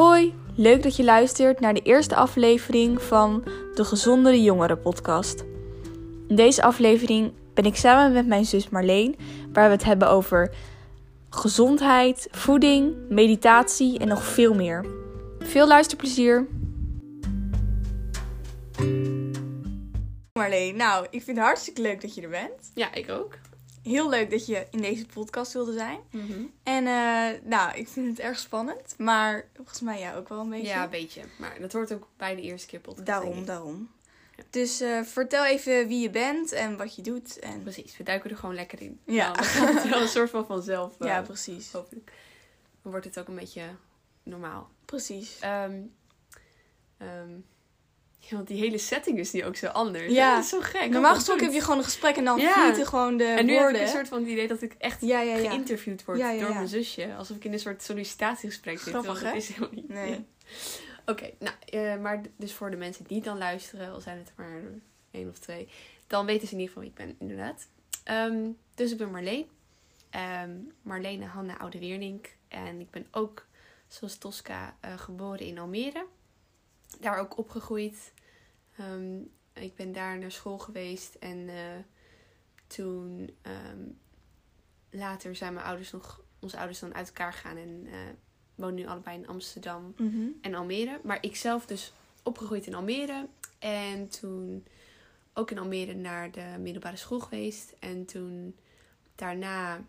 Hoi, leuk dat je luistert naar de eerste aflevering van de Gezondere Jongeren podcast. In deze aflevering ben ik samen met mijn zus Marleen, waar we het hebben over gezondheid, voeding, meditatie en nog veel meer. Veel luisterplezier! Marleen, nou, ik vind het hartstikke leuk dat je er bent. Ja, ik ook. Heel leuk dat je in deze podcast wilde zijn. En eh, nou, ik vind het erg spannend, maar volgens mij jij ook wel een beetje. Ja, een beetje. Maar dat hoort ook bij de eerste keer podcast. Daarom, daarom. Ja. Dus eh, vertel even wie je bent en wat je doet. En... Precies, we duiken er gewoon lekker in. Ja. Nou, gaat wel een soort van vanzelf. eh, Ja, precies. hopelijk. Dan wordt het ook een beetje normaal. Precies. Ehm, ehm, ja, want die hele setting is nu ook zo anders. Ja. Dat is zo gek. Normaal Wat gesproken heb je gewoon een gesprek en dan Ja. vlieten gewoon de En nu heb ik een soort van het idee dat ik echt Ja, ja, ja. geïnterviewd word door mijn zusje. Alsof ik in een soort sollicitatiegesprek zit. Grappig, dat is helemaal niet. Nee. Oké, nou, eh, maar dus voor de mensen die dan luisteren, al zijn het er maar één of twee, dan weten ze in ieder geval wie ik ben, inderdaad. Ehm, dus ik ben Marleen. Ehm Marlene Hanna Oude-Wernink. En ik ben ook, zoals Tosca, eh, geboren in Almere. Daar ook opgegroeid. Ehm, ik ben daar naar school geweest en eh, toen ehm, later zijn mijn ouders nog, onze ouders dan uit elkaar gegaan en eh wonen nu allebei in Amsterdam Mhm. en Almere. Maar ik zelf dus opgegroeid in Almere. En toen ook in Almere naar de middelbare school geweest. En toen daarna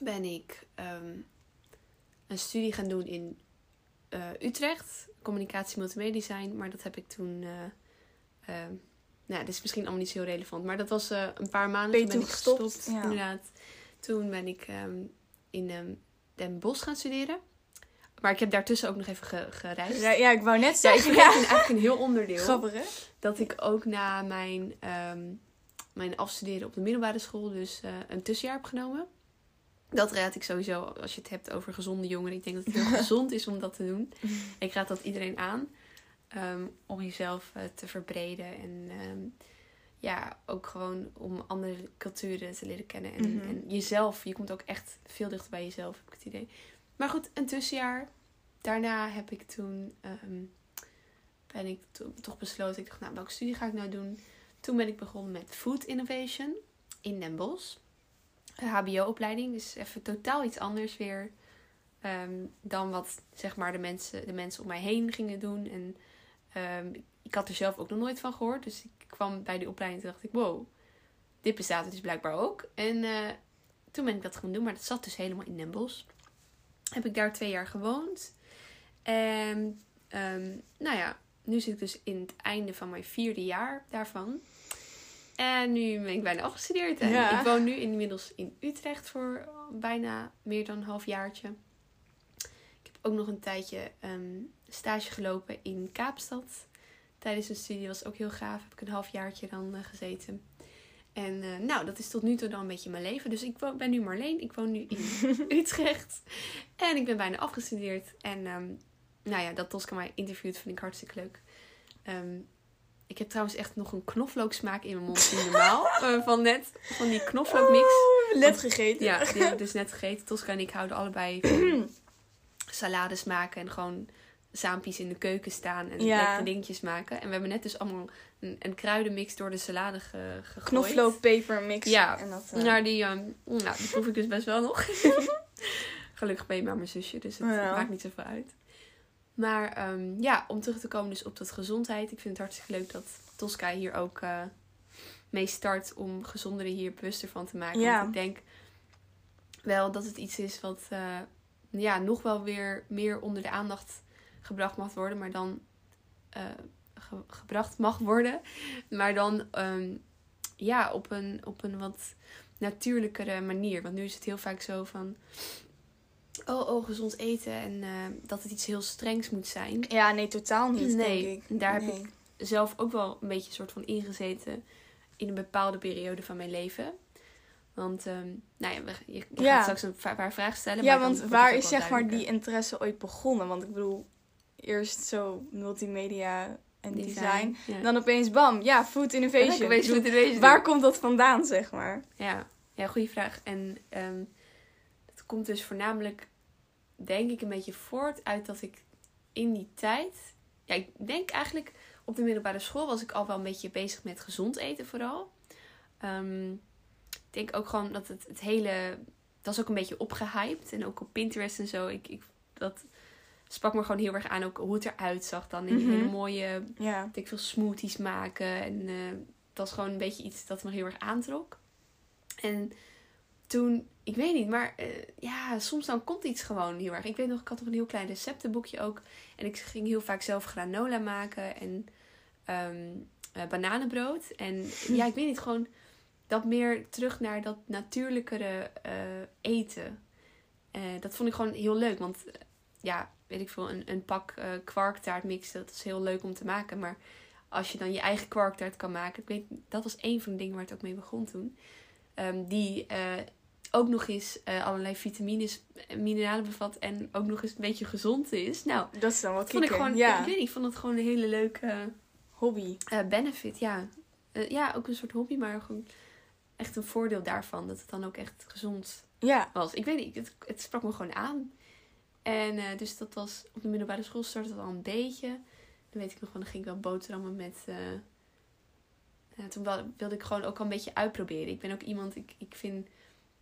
ben ik ehm, een studie gaan doen in eh, Utrecht. Communicatie multimedia design. Maar dat heb ik toen... eh, ehm, nou, dit is misschien allemaal niet zo heel relevant. Maar dat was eh, een paar maanden. Ben toen ben ik gestopt? gestopt. Ja. Inderdaad. Toen ben ik ehm, in ehm, Den Bosch gaan studeren. Maar ik heb daartussen ook nog even ge- gereisd. Ja, ja, ik wou net Ja, ik zeggen. Ja, eigenlijk een heel onderdeel. Grappig, hè? Dat ik ook na mijn, mijn afstuderen op de middelbare school dus een tussenjaar heb genomen. Dat raad ik sowieso als je het hebt over gezonde jongeren. Ik denk dat het heel gezond is om dat te doen. Ik raad dat iedereen aan. ehm, om jezelf eh, te verbreden. En ehm, ja, ook gewoon om andere culturen te leren kennen. En, Mhm. en jezelf. Je komt ook echt veel dichter bij jezelf, heb ik het idee. Maar goed, een tussenjaar. Daarna heb ik toen... ehm, ben ik to- toch besloten. Ik dacht, nou, welke studie ga ik nou doen? Toen ben ik begonnen met Food Innovation in Den Bosch. HBO-opleiding, dus even totaal iets anders weer ehm, dan wat zeg maar de mensen, de mensen om mij heen gingen doen. En ehm, ik had er zelf ook nog nooit van gehoord, dus ik kwam bij die opleiding en dacht ik, wow, dit bestaat dus blijkbaar ook. En eh, toen ben ik dat gaan doen, maar dat zat dus helemaal in Den. Heb ik daar twee jaar gewoond. En ehm, nou ja, nu zit ik dus in het einde van mijn vierde jaar daarvan. En nu ben ik bijna afgestudeerd. En Ja. ik woon nu inmiddels in Utrecht voor bijna meer dan een half jaartje. Ik heb ook nog een tijdje ehm, stage gelopen in Kaapstad. Tijdens een studie was ook heel gaaf. Heb ik een half jaartje dan eh, gezeten. En eh, nou, dat is tot nu toe dan een beetje mijn leven. Dus ik wo- ben nu Marleen. Ik woon nu in Utrecht. En ik ben bijna afgestudeerd. En ehm, nou ja, dat Tosca mij interviewt vind ik hartstikke leuk. Ehm, ik heb trouwens echt nog een knoflooksmaak in mijn mond. Niet normaal. Eh, van net. Van die knoflookmix. Oeh, net gegeten. Ja, die heb ik dus net gegeten. Tosca en ik houden allebei van salades maken. En gewoon zaampjes in de keuken staan. En Ja. lekkere dingetjes maken. En we hebben net dus allemaal een, een kruidenmix door de salade ge, gegooid. Ja. En dat, Nou, die, ehm, nou, die proef ik dus best wel nog. Gelukkig ben je maar mijn zusje, dus het Ja. maakt niet zoveel uit. Maar ehm, ja, om terug te komen dus op dat gezondheid. Ik vind het hartstikke leuk dat Tosca hier ook eh, mee start om gezonderen hier bewuster van te maken. Ja. Want ik denk wel dat het iets is wat eh, ja, nog wel weer meer onder de aandacht gebracht mag worden. Maar dan eh, ge- gebracht mag worden. Maar dan ehm, ja, op een, op een wat natuurlijkere manier. Want nu is het heel vaak zo van... Oh, oh, gezond eten en eh, dat het iets heel strengs moet zijn. Ja, nee, totaal niet, Nee, denk ik. daar heb Nee. Zelf ook wel een beetje soort van ingezeten in een bepaalde periode van mijn leven. Want, ehm, nou ja, je, Ja. gaat straks een paar vragen stellen. Ja, maar want waar is zeg maar die interesse ooit begonnen? Want ik bedoel, eerst zo multimedia en design. Ja. Dan opeens bam, ja, food innovation. Ik bedoel. Waar komt dat vandaan, zeg maar? Ja, ja goede vraag. En ehm dat komt dus voornamelijk, denk ik, een beetje voort uit dat ik in die tijd, ja, ik denk eigenlijk op de middelbare school was ik al wel een beetje bezig met gezond eten vooral. Ehm, ik denk ook gewoon dat het, het hele, dat was ook een beetje opgehyped en ook op Pinterest en zo. Ik, ik, dat sprak me gewoon heel erg aan ook hoe het eruit zag dan in die Mhm. hele mooie Ja. ik veel smoothies maken. En eh, dat was gewoon een beetje iets dat me heel erg aantrok. En toen, ik weet niet, maar eh, ja, soms dan komt iets gewoon heel erg. Ik weet nog, ik had nog een heel klein receptenboekje ook. En ik ging heel vaak zelf granola maken en ehm, eh, bananenbrood. En ja, ik weet niet, gewoon dat meer terug naar dat natuurlijkere eh, eten. Dat vond ik gewoon heel leuk, want ja, weet ik veel, een, een pak eh kwarktaart mix, dat is heel leuk om te maken. Maar als je dan je eigen kwarktaart kan maken, ik weet, dat was een van de dingen waar het ook mee begon toen. Ehm, die ook nog eens eh, allerlei vitamines en mineralen bevat en ook nog eens een beetje gezond is. Nou, Dat is dan wel dat vond ik gewoon, Ja. ik weet niet, ik vond het gewoon een hele leuke Hobby. eh, benefit, ja. Eh, ja, ook een soort hobby, maar gewoon echt een voordeel daarvan. Dat het dan ook echt gezond Ja. was. Ik weet niet, het, het sprak me gewoon aan. En eh, dus dat was op de middelbare school startte het al een beetje. Dan weet ik nog wel, dan ging ik wel boterhammen met... eh, toen wilde ik gewoon ook al een beetje uitproberen. Ik ben ook iemand, ik, ik vind...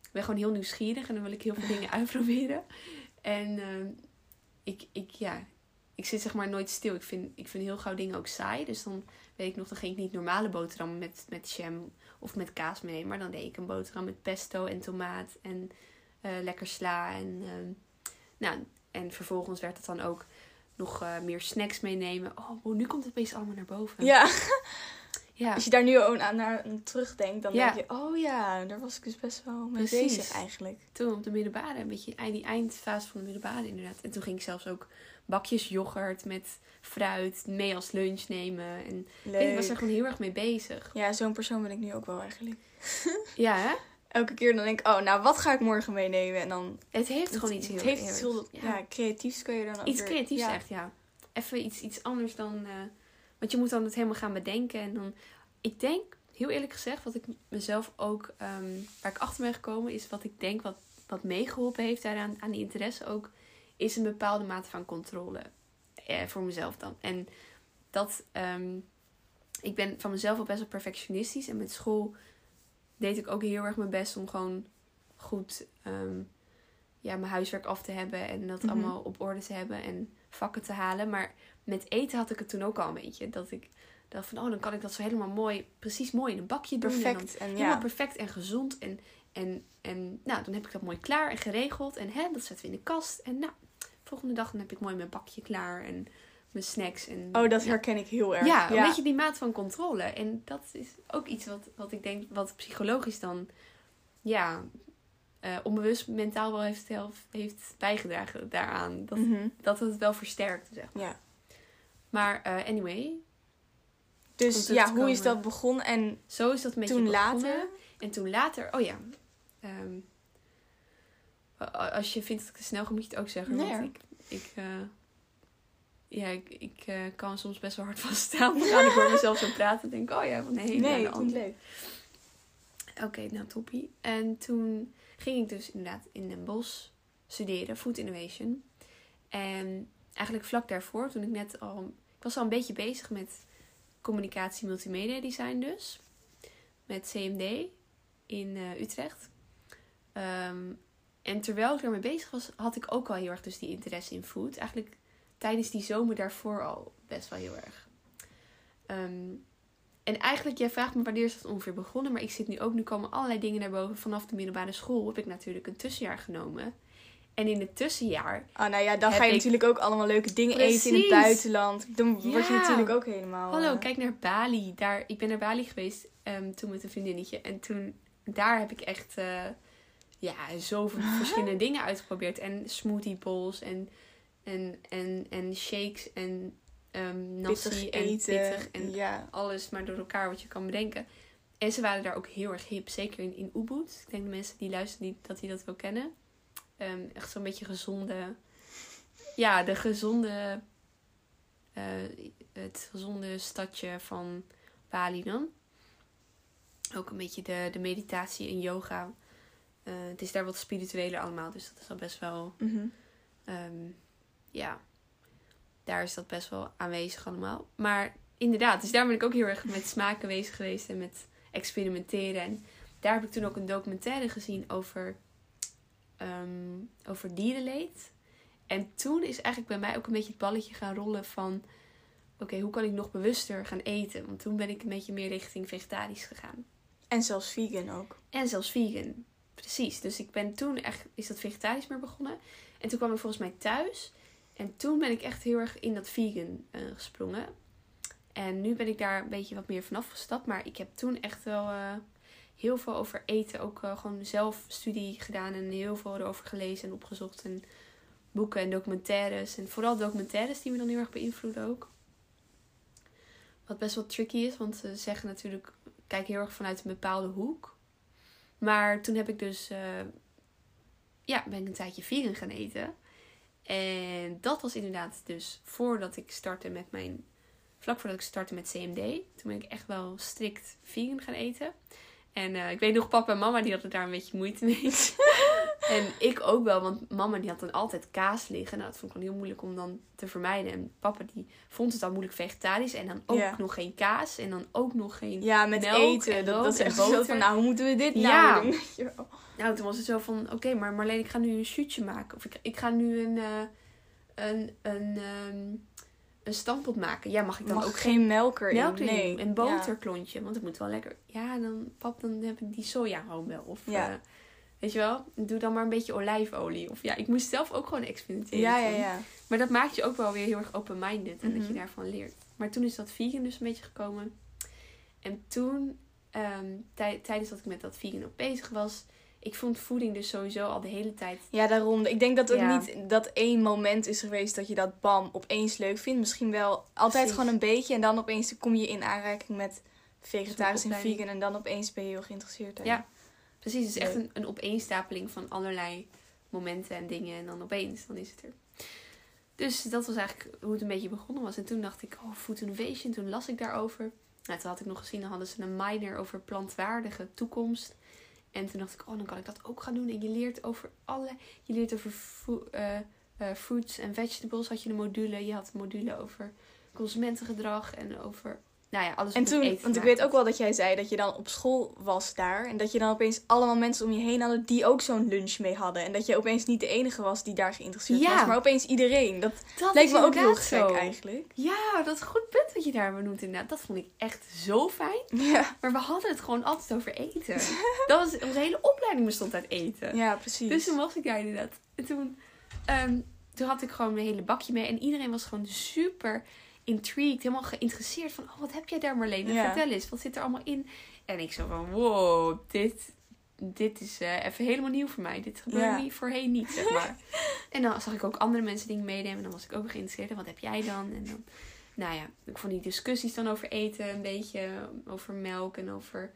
Ik ben gewoon heel nieuwsgierig en dan wil ik heel veel dingen uitproberen. En eh, ik, ik, ja, ik zit zeg maar nooit stil. Ik vind, ik vind heel gauw dingen ook saai. Dus dan weet ik nog, dan ging ik niet normale boterhammen met, met jam of met kaas meenemen. Maar dan deed ik een boterham met pesto en tomaat en eh, lekker sla. En, ehm, nou, en vervolgens werd het dan ook nog eh, meer snacks meenemen. Oh, wow, nu komt het opeens allemaal naar boven. Ja. ja. Als je daar nu ook aan naar terugdenkt, dan Ja. denk je, oh ja, daar was ik dus best wel mee Precies. bezig eigenlijk. toen op de middelbare, een beetje die eindfase van de middelbare inderdaad. En toen ging ik zelfs ook bakjes yoghurt met fruit mee als lunch nemen. En ik, was er gewoon heel erg mee bezig. Ja, zo'n persoon ben ik nu ook wel eigenlijk. Ja, hè? Elke keer dan denk ik, oh, nou, wat ga ik morgen meenemen? En dan... Het heeft gewoon iets heel het heeft heel ja. creatiefs kun je dan ook Iets weer- creatiefs echt, ja. Even iets, iets anders dan... eh, want je moet dan het helemaal gaan bedenken. En dan... Ik denk, heel eerlijk gezegd, wat ik mezelf ook... ehm, waar ik achter ben gekomen, is wat ik denk wat, wat meegeholpen heeft daaraan, aan die interesse ook... Is een bepaalde mate van controle. Eh, voor mezelf dan. En dat... ehm, ik ben van mezelf wel best wel perfectionistisch. En met school deed ik ook heel erg mijn best om gewoon goed... ehm, ja, mijn huiswerk af te hebben en dat Mhm. allemaal op orde te hebben en vakken te halen. Maar met eten had ik het toen ook al een beetje. Dat ik dacht van, oh, dan kan ik dat zo helemaal mooi, precies mooi in een bakje doen. En dan Perfect. En helemaal ja, perfect en gezond. En, en, en nou, dan heb ik dat mooi klaar en geregeld. En hè, dat zetten we in de kast. En nou, volgende dag dan heb ik mooi mijn bakje klaar en mijn snacks. En, oh, dat ja. herken ik heel erg. Ja, een beetje die maat van controle. En dat is ook iets wat, wat ik denk, wat psychologisch dan, ja, eh, onbewust mentaal wel heeft, heeft, bijgedragen daaraan. Dat, Mhm. dat het wel versterkt, zeg maar. Ja. Maar eh, anyway, Dus ja, hoe is dat begonnen? En zo is dat beetje toen later? En toen later, oh ja. ehm, als je vindt dat ik te snel ga, moet je het ook zeggen. Nee, want ik, ik, eh, ja, ik, ik kan soms best wel hard van staan. Dan ik hoor mezelf zo praten en denk, oh ja, van nee, nee, vind het leuk. Oké, nou toppie. En toen ging ik dus inderdaad in Den Bosch studeren, Food Innovation. En eigenlijk vlak daarvoor, toen ik net al... Ik was al een beetje bezig met communicatie multimedia design dus. Met CMD in eh, Utrecht. Ehm, en terwijl ik ermee bezig was, had ik ook al heel erg dus die interesse in food. Eigenlijk tijdens die zomer daarvoor al best wel heel erg. Ehm, en eigenlijk, jij vraagt me wanneer is dat ongeveer begonnen. Maar ik zit nu ook, nu komen allerlei dingen naar boven. Vanaf de middelbare school heb ik natuurlijk een tussenjaar genomen. En in het tussenjaar, Oh, nou ja, dan ga je ik- natuurlijk ook allemaal leuke dingen eten in het buitenland. Dan word je Ja. natuurlijk ook helemaal... hallo, eh, kijk naar Bali. Daar, ik ben naar Bali geweest ehm, toen met een vriendinnetje. En toen, daar heb ik echt, eh, ja, zoveel verschillende dingen uitgeprobeerd. En smoothie bowls en, en, en, en shakes en pittig en eten. pittig en ja. alles maar door elkaar wat je kan bedenken. En ze waren daar ook heel erg hip, zeker in, in Ubud. Ik denk de mensen die luisteren niet dat die dat wel kennen. Ehm, echt zo'n beetje gezonde, ja, de gezonde, eh, het gezonde stadje van Bali dan. Ook een beetje de, de meditatie en yoga. Eh, het is daar wat spiritueler allemaal, dus dat is al best wel Mhm. Ehm, ja. Daar is dat best wel aanwezig allemaal. Maar inderdaad, dus daar ben ik ook heel erg met smaken bezig geweest en met experimenteren. En daar heb ik toen ook een documentaire gezien over, ehm, over dierenleed. En toen is eigenlijk bij mij ook een beetje het balletje gaan rollen van... Oké, hoe kan ik nog bewuster gaan eten? Want toen ben ik een beetje meer richting vegetarisch gegaan. En zelfs vegan ook. En zelfs vegan. Precies. Dus ik ben toen echt... Is dat vegetarisch meer begonnen. En toen kwam ik volgens mij thuis. En toen ben ik echt heel erg in dat vegan eh, gesprongen. En nu ben ik daar een beetje wat meer vanaf gestapt. Maar ik heb toen echt wel eh, heel veel over eten. Ook uh, gewoon zelf studie gedaan. En heel veel erover gelezen en opgezocht. En boeken en documentaires. En vooral documentaires die me dan heel erg beïnvloeden ook. Wat best wel tricky is. Want ze zeggen natuurlijk... Kijk heel erg vanuit een bepaalde hoek. Maar toen heb ik dus... Ja, ben ik een tijdje vegan gaan eten. En dat was inderdaad dus voordat ik startte met mijn vlak voordat ik startte met CMD. Toen ben ik echt wel strikt vegan gaan eten. En uh, ik weet nog, papa en mama die hadden daar een beetje moeite mee. en ik ook wel, want mama die had dan altijd kaas liggen. Nou, dat vond ik gewoon heel moeilijk om dan te vermijden. En papa die vond het dan moeilijk vegetarisch. En dan ook Ja. nog geen kaas. En dan ook nog geen... Ja, met Melk eten. en Dat, is echt zo van, nou, hoe moeten we dit nou Ja. doen? Wel. Nou, toen was het zo van, oké, maar Marleen, ik ga nu een shootje maken. Of ik, ik ga nu een, eh, een, een, ehm, een stampot maken. Ja, mag ik dan Mag ook geen melk erin. melk erin nee. doen? En boterklontje, want het moet wel lekker. Ja, dan pap, dan heb ik die soja gewoon wel. Of, Ja. eh, weet je wel, doe dan maar een beetje olijfolie. Of ja, ik moest zelf ook gewoon experimenteren. Ja, ja, ja. Maar dat maakt je ook wel weer heel erg open-minded. En dat je Mhm. daarvan leert. Maar toen is dat vegan dus een beetje gekomen. En toen, tij- tijdens dat ik met dat vegan ook bezig was... Ik vond voeding dus sowieso al de hele tijd... Ja, daarom. Ik denk dat het Ja. niet dat één moment is geweest dat je dat bam opeens leuk vindt. Misschien wel altijd Precies. gewoon een beetje. En dan opeens kom je in aanraking met vegetarisch en vegan. En dan opeens ben je heel geïnteresseerd. daarin. Ja. Precies, het is echt een, een opeenstapeling van allerlei momenten en dingen. En dan opeens, dan is het er. Dus dat was eigenlijk hoe het een beetje begonnen was. En toen dacht ik, oh, food innovation. Toen las ik daarover. Nou, toen had ik nog gezien, dan hadden ze een minor over plantwaardige toekomst. En toen dacht ik, oh, dan kan ik dat ook gaan doen. En je leert over alle... Je leert over eh, eh, fruits en vegetables had je een module. Je had een module over consumentengedrag en over... Nou ja, alles En toen, eten want ik weet ook wel dat jij zei dat je dan op school was daar. En dat je dan opeens allemaal mensen om je heen hadden die ook zo'n lunch mee hadden. En dat je opeens niet de enige was die daar geïnteresseerd Ja. was. Maar opeens iedereen. Dat. Dat lijkt is me ook heel gek zo. eigenlijk. Ja, dat is een goed punt wat je daar benoemt inderdaad. Dat vond ik echt zo fijn. Ja, Maar we hadden het gewoon altijd over eten. Dat was, onze hele opleiding bestond uit eten. ja precies. Dus toen was ik daar inderdaad. En toen, ehm, toen had ik gewoon mijn hele bakje mee. En iedereen was gewoon super intrigued. Helemaal geïnteresseerd van, oh, wat heb jij daar Marlene? Ja. Vertel eens, wat zit er allemaal in? En ik zo van, wow, dit, dit is eh, even helemaal nieuw voor mij. Dit gebeurde Ja. niet, voorheen niet, zeg maar. en dan zag ik ook andere mensen dingen meenemen. En dan was ik ook geïnteresseerd. En wat heb jij dan? En dan, nou ja, ik vond die discussies dan over eten een beetje. Over melk en over...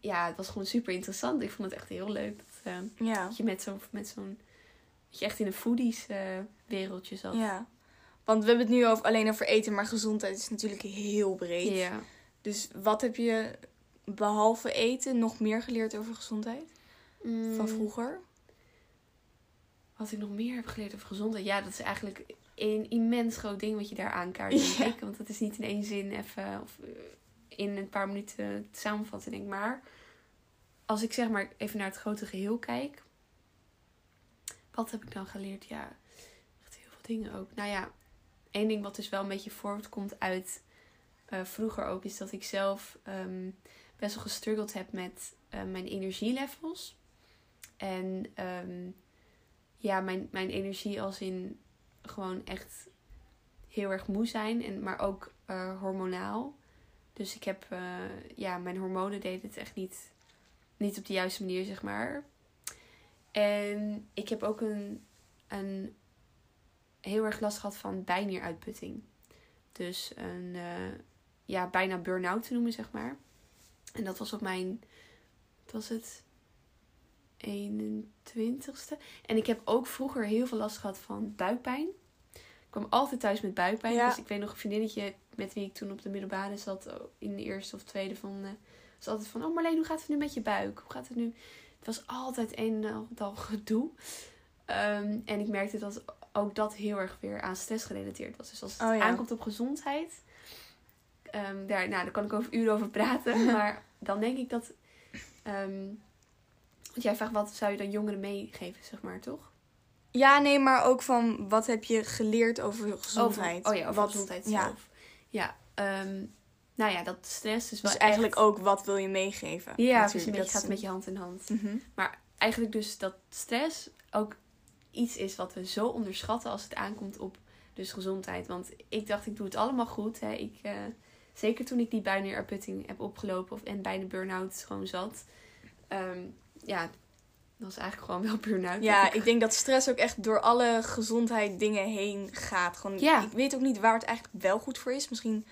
Ja, het was gewoon super interessant. Ik vond het echt heel leuk. Dat, eh, ja. dat je met zo'n... Met zo'n dat je echt in een foodies eh, wereldje zat. ja. Want we hebben het nu over, alleen over eten, maar gezondheid is natuurlijk heel breed. Ja. Dus wat heb je behalve eten nog meer geleerd over gezondheid? Van Mm, vroeger? Wat ik nog meer heb geleerd over gezondheid. Ja, dat is eigenlijk een immens groot ding wat je daar aankaart, Ja. Want het is niet in één zin even of eh, in een paar minuten te samenvatten, denk ik. Maar als ik zeg maar even naar het grote geheel kijk. Wat heb ik dan geleerd? Ja, echt heel veel dingen ook. Nou ja, één ding wat dus wel een beetje voortkomt uit eh, vroeger ook... is dat ik zelf ehm, best wel gestruggeld heb met eh, mijn energielevels. En ehm, ja, mijn, mijn energie als in gewoon echt heel erg moe zijn. En, maar ook eh, hormonaal. Dus ik heb, ja, mijn hormonen deden het echt niet, niet op de juiste manier, zeg maar. En ik heb ook een, een heel erg last gehad van bijnieruitputting. Dus een, eh, ja, bijna burn-out te noemen, zeg maar. En dat was op mijn, wat was het? 21ste. En ik heb ook vroeger heel veel last gehad van buikpijn. Ik kwam altijd thuis met buikpijn. Ja. Dus ik weet nog een vriendinnetje met wie ik toen op de middelbare zat. oh, In de eerste of tweede van... eh was altijd van, oh Marleen, hoe gaat het nu met je buik? Hoe gaat het nu? Het was altijd een en al gedoe. Ehm, en ik merkte dat ook dat heel erg weer aan stress gerelateerd was. Dus als het Oh, ja. aankomt op gezondheid, ehm, daar, nou, daar kan ik over uren over praten. maar dan denk ik dat. ehm, want jij vraagt wat zou je dan jongeren meegeven, zeg maar, toch? Ja, nee, maar ook van wat heb je geleerd over gezondheid? Over, oh ja, over wat, gezondheid ja. zelf. Ja, ehm, nou ja, dat stress is wel Dus eigenlijk echt- ook wat wil je meegeven? Ja, natuurlijk. precies. Dat gaat met je hand in hand. Mhm. Maar eigenlijk dus dat stress ook iets is wat we zo onderschatten als het aankomt op dus gezondheid. Want ik dacht, ik doe het allemaal goed. Hè. Ik, eh, zeker toen ik die binary uitputting heb opgelopen of, en bij de burn-out gewoon zat. ehm, ja, dat was eigenlijk gewoon wel burn-out. Ja, ik denk dat stress ook echt door alle gezondheid dingen heen gaat. Gewoon, Ja. Ik weet ook niet waar het eigenlijk wel goed voor is. Misschien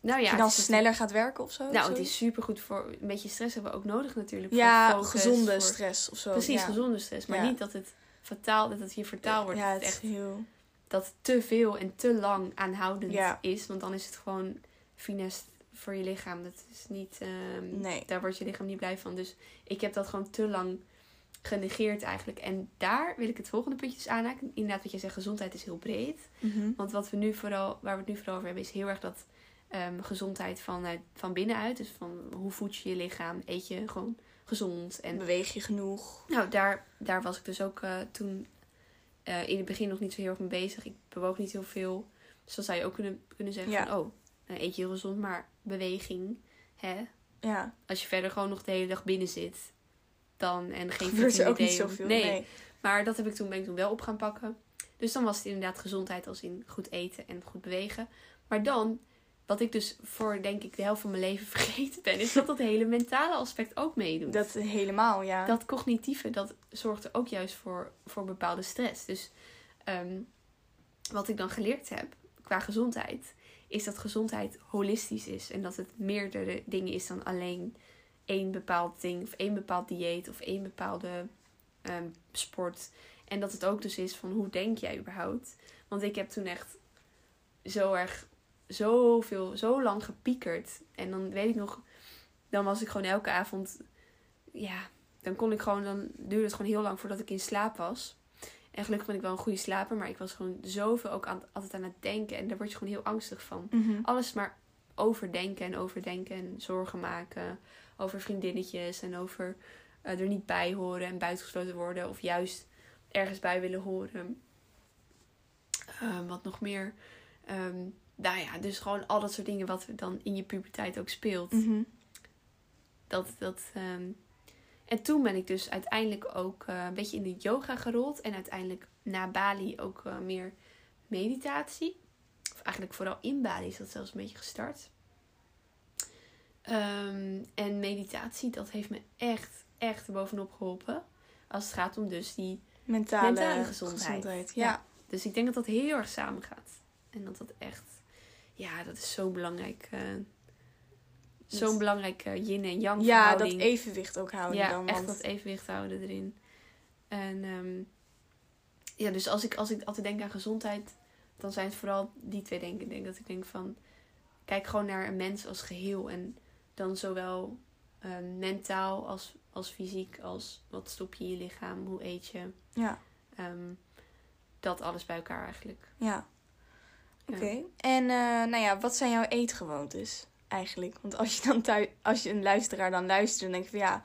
nou ja, je dan sneller gaat werken of zo. Nou, het is super goed voor een beetje stress hebben we ook nodig natuurlijk. Ja, voor focus, gezonde voor- stress of zo. Precies, ja. gezonde stress. Maar Ja. niet dat het fataal, dat het hier vertaald wordt. Ja, dat het is echt heel... dat te veel en te lang aanhoudend Ja. is. Want dan is het gewoon finest voor je lichaam. Dat is niet, ehm, Nee. Daar wordt je lichaam niet blij van. Dus ik heb dat gewoon te lang genegeerd eigenlijk. En daar wil ik het volgende puntje dus aanhaken. Inderdaad, wat je zegt, gezondheid is heel breed. Mhm. Want wat we nu vooral, waar we het nu vooral over hebben, is heel erg dat ehm, gezondheid vanuit, van binnenuit. Dus van hoe voed je je lichaam? Eet je gewoon gezond? En Beweeg je genoeg? nou, daar, daar was ik dus ook eh, toen eh, in het begin nog niet zo heel erg mee bezig. Ik bewoog niet heel veel. Dus dan zou je ook kunnen, kunnen zeggen Ja. van, oh, nou, eet je heel gezond, maar beweging, hè? Ja, Als je verder gewoon nog de hele dag binnen zit, dan en geen er ook niet vitamine zoveel. Nee. Nee. maar dat heb ik toen, ben ik toen wel op gaan pakken. Dus dan was het inderdaad gezondheid als in goed eten en goed bewegen. Maar dan, wat ik dus voor denk ik de helft van mijn leven vergeten ben, is dat dat hele mentale aspect ook meedoet Dat helemaal, ja. dat cognitieve, dat zorgt er ook juist voor, voor bepaalde stress. Dus ehm, wat ik dan geleerd heb qua gezondheid, is dat gezondheid holistisch is. En dat het meerdere dingen is dan alleen één bepaald ding, of één bepaald dieet, of één bepaalde ehm, sport. En dat het ook dus is van hoe denk jij überhaupt? Want ik heb toen echt zo erg, zoveel, zo lang gepiekerd. En dan weet ik nog, dan was ik gewoon elke avond, ja, dan kon ik gewoon, dan duurde het gewoon heel lang voordat ik in slaap was. En gelukkig ben ik wel een goede slaper, maar ik was gewoon zoveel ook aan, altijd aan het denken. En daar word je gewoon heel angstig van. Mhm. Alles maar overdenken en overdenken en zorgen maken. Over vriendinnetjes en over eh, er niet bij horen en buitengesloten worden. Of juist ergens bij willen horen. Ehm, wat nog meer. Ehm, nou ja, dus gewoon al dat soort dingen wat dan in je puberteit ook speelt. Mhm. Dat, dat, ehm, En toen ben ik dus uiteindelijk ook eh, een beetje in de yoga gerold. En uiteindelijk na Bali ook eh, meer meditatie. Of eigenlijk vooral in Bali is dat zelfs een beetje gestart. Ehm, en meditatie, dat heeft me echt, echt erbovenop geholpen. Als het gaat om dus die... Mentale, Mentale gezondheid. Ja. Ja. Dus ik denk dat dat heel erg samen gaat. En dat dat echt... Ja, dat is zo belangrijk. eh, Zo'n Dat- belangrijk eh, yin en yang Ja, dat verhouding. evenwicht ook houden Ja, dan. echt Want dat evenwicht houden erin. En ehm, ja, dus als ik, als ik altijd denk aan gezondheid, dan zijn het vooral die twee dingen. Ik denk dat ik denk van, kijk gewoon naar een mens als geheel. En dan zowel ehm, mentaal als, als fysiek, als wat stop je in je lichaam, hoe eet je. ja, Ehm, dat alles bij elkaar eigenlijk. ja. Ja. Oké. En eh, nou ja, wat zijn jouw eetgewoontes eigenlijk? Want als je dan thuis, als je een luisteraar dan luistert, dan denk je van ja,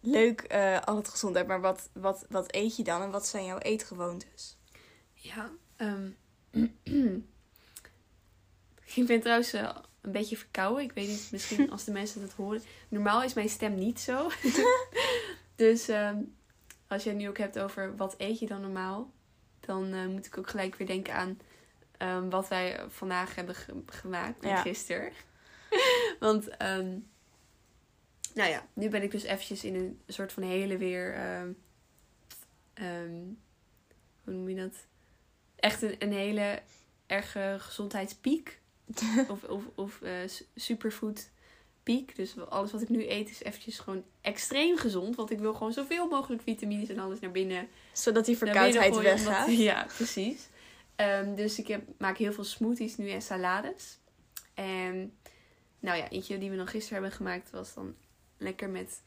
leuk eh, al het gezondheid, maar wat, wat, wat eet je dan en wat zijn jouw eetgewoontes? Ja, ehm, ik ben trouwens eh, een beetje verkouden. Ik weet niet, misschien als de mensen dat horen. Normaal is mijn stem niet zo. dus ehm, als je het nu ook hebt over wat eet je dan normaal, dan moet ik ook gelijk weer denken aan ehm, wat wij vandaag hebben ge- gemaakt en Ja. gisteren. Want, ehm, nou ja, nu ben ik dus eventjes in een soort van hele weer, ehm, hoe noem je dat? Echt een, een hele erge gezondheidspiek. of of, of eh, superfood piek. Dus alles wat ik nu eet is eventjes gewoon extreem gezond. Want ik wil gewoon zoveel mogelijk vitamines en alles naar binnen Zodat die verkoudheid weggaat. ja, precies. Ehm, dus ik heb, maak heel veel smoothies nu en salades. En nou ja, eentje die we dan gisteren hebben gemaakt was dan lekker met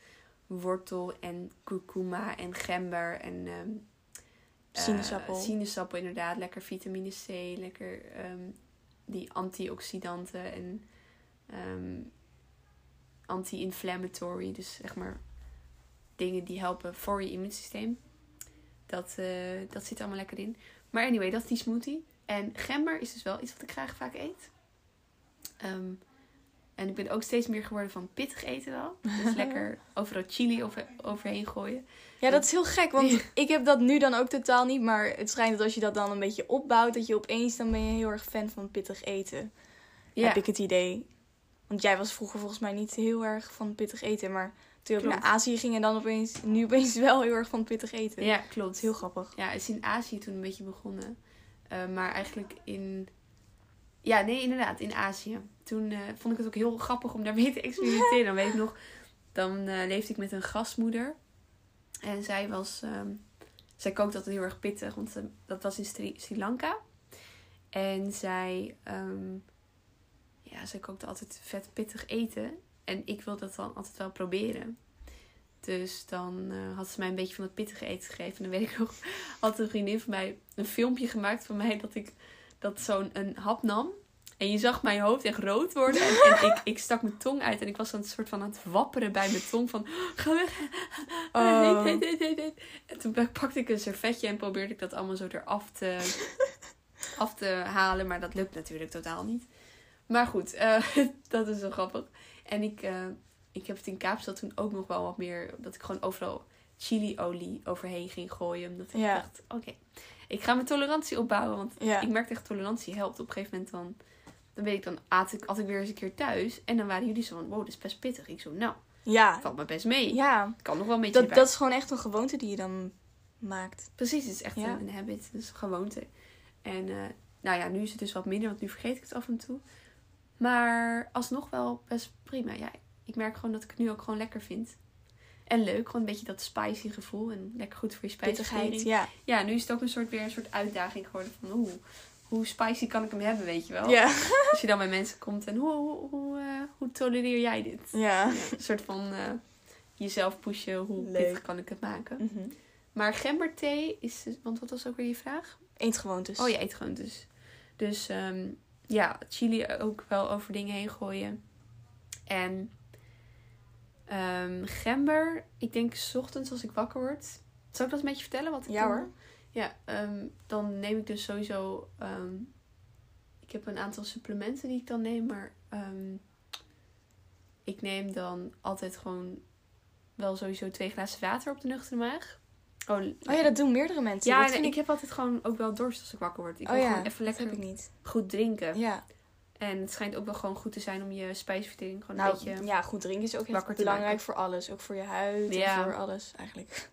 wortel en kurkuma en gember en eh, Sinaasappel. sinaasappel, inderdaad. Lekker vitamine C, lekker ehm, die antioxidanten en ehm, anti-inflammatory. Dus zeg maar dingen die helpen voor je immuunsysteem. Dat, eh, dat zit allemaal lekker in. Maar anyway, dat is die smoothie. En gember is dus wel iets wat ik graag vaak eet. Ehm, en ik ben ook steeds meer geworden van pittig eten wel. Dus lekker overal chili over, overheen gooien. Ja, dat is heel gek, want ik heb dat nu dan ook totaal niet. Maar het schijnt dat als je dat dan een beetje opbouwt, dat je opeens, dan ben je heel erg fan van pittig eten. Ja, Heb ik het idee. Want jij was vroeger volgens mij niet heel erg van pittig eten. Maar toen naar Azië ging en dan opeens, nu opeens wel heel erg van pittig eten. ja klopt. heel grappig. Ja, het is in Azië toen een beetje begonnen. Eh, maar eigenlijk in... Ja, nee, inderdaad, in Azië. Toen eh, vond ik het ook heel grappig om daarmee te experimenteren. Dan weet ik nog, dan eh, leefde ik met een gastmoeder. En zij was... ehm, zij kookte altijd heel erg pittig, want eh, dat was in Sri, Sri Lanka. En zij... ehm, ja, zij kookte altijd vet pittig eten. En ik wilde dat dan altijd wel proberen. Dus dan eh, had ze mij een beetje van het pittige eten gegeven. En dan weet ik nog, had een vriendin van mij een filmpje gemaakt van mij dat ik dat zo'n een hap nam. En je zag mijn hoofd echt rood worden. En, en ik, ik stak mijn tong uit en ik was dan een soort van aan het wapperen bij mijn tong van... Ga weg. Oh. Heet, heet, heet, heet, heet. En toen pakte ik een servetje en probeerde ik dat allemaal zo eraf te, af te halen. Maar dat lukt natuurlijk totaal niet. Maar goed, eh, dat is wel grappig. En ik, eh, ik heb het in Kaapstad toen ook nog wel wat meer... Dat ik gewoon overal chiliolie overheen ging gooien. Omdat ik Ja. dacht, oké, ik ga mijn tolerantie opbouwen. Want Ja. ik merkte echt tolerantie helpt. Op een gegeven moment dan... Dan weet ik, dan at ik, at ik weer eens een keer thuis. En dan waren jullie zo van, wow, dit is best pittig. Ik zo, nou, Ja. valt me best mee. Ja. Kan nog wel een beetje Dat, dat is gewoon echt een gewoonte die je dan maakt. Precies, het is echt Ja. een, een habit. Is een gewoonte. En eh, nou ja, nu is het dus wat minder, want nu vergeet ik het af en toe. Maar alsnog wel best prima. Ja, ik merk gewoon dat ik het nu ook gewoon lekker vind. En leuk, gewoon een beetje dat spicy gevoel. En lekker goed voor je spijsvertering. ja. Ja, nu is het ook een soort, weer een soort uitdaging geworden van... Oeh, hoe spicy kan ik hem hebben, weet je wel? Ja. Als je dan bij mensen komt en hoe, hoe, hoe, eh, hoe tolereer jij dit? Ja. Ja, een soort van eh, jezelf pushen, hoe Leuk. pittig kan ik het maken. Mhm. Maar gemberthee is... Want wat was ook weer je vraag? Eetgewoontes. Oh, je eet gewoon dus. Dus ehm, ja, chili ook wel over dingen heen gooien. En ehm, gember, ik denk 's ochtends als ik wakker word. Zal ik dat een beetje vertellen? Wat ik Ja, dan hoor. doe? Ja, ehm, dan neem ik dus sowieso... ehm, ik heb een aantal supplementen die ik dan neem, maar... ik neem dan altijd gewoon wel sowieso twee glazen water op de nuchtere maag. Oh, Oh ja, dat doen meerdere mensen. ja, en ik heb altijd gewoon ook wel dorst als ik wakker word. Ik oh wil ja, gewoon even lekker heb ik niet. goed drinken. Ja. En het schijnt ook wel gewoon goed te zijn om je spijsvertering gewoon Nou, een beetje... ja, goed drinken is ook te belangrijk maken. voor alles. Ook voor je huid Ja. en voor alles eigenlijk.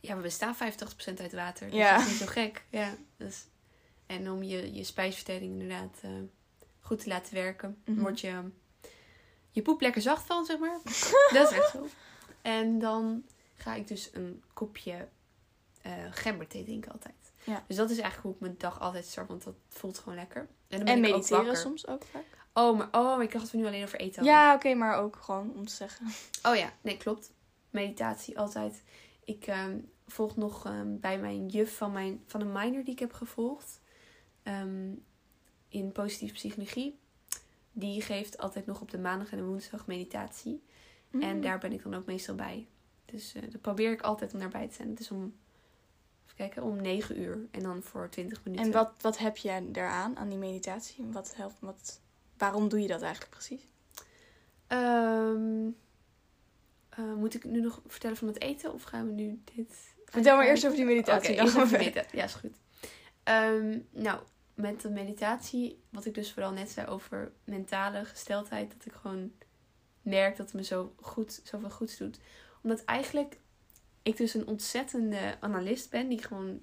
Ja, we bestaan 85% uit water. Dus Ja. dat is niet zo gek. Ja, dus... En om je, je spijsvertering inderdaad eh, goed te laten werken. Mhm. Word je je poep lekker zacht van, zeg maar. dat is echt zo. En dan ga ik dus een kopje eh gemberthee drinken altijd. Ja. Dus dat is eigenlijk hoe ik mijn dag altijd start, want dat voelt gewoon lekker. En dan ben En ik ook mediteren soms ook vaak. Oh, maar, oh, maar ik dacht dat we nu alleen over eten hadden. Ja, oké, maar ook gewoon om te zeggen. Oh ja, nee, klopt. Meditatie altijd. Ik ehm, volg nog ehm, bij mijn juf van, mijn, van een minor die ik heb gevolgd. ehm, in positieve psychologie. Die geeft altijd nog op de maandag en de woensdag meditatie. Mm. En daar ben ik dan ook meestal bij. Dus eh daar probeer ik altijd om daarbij te zijn. Het is om, kijken, om 9 uur. En dan voor 20 minuten. En wat, wat heb je daaraan, aan die meditatie? Wat helpt, wat, waarom doe je dat eigenlijk precies? Ehm, eh, moet ik nu nog vertellen van het eten? Of gaan we nu dit... Vertel maar eerst over die meditatie. Oké, dan eerst gaan we even verder. medita- Ja, is goed. Ehm, nou, met de meditatie, wat ik dus vooral net zei over mentale gesteldheid, dat ik gewoon merk dat het me zo goed, zoveel goeds doet. Omdat eigenlijk ik dus een ontzettende analist ben, die gewoon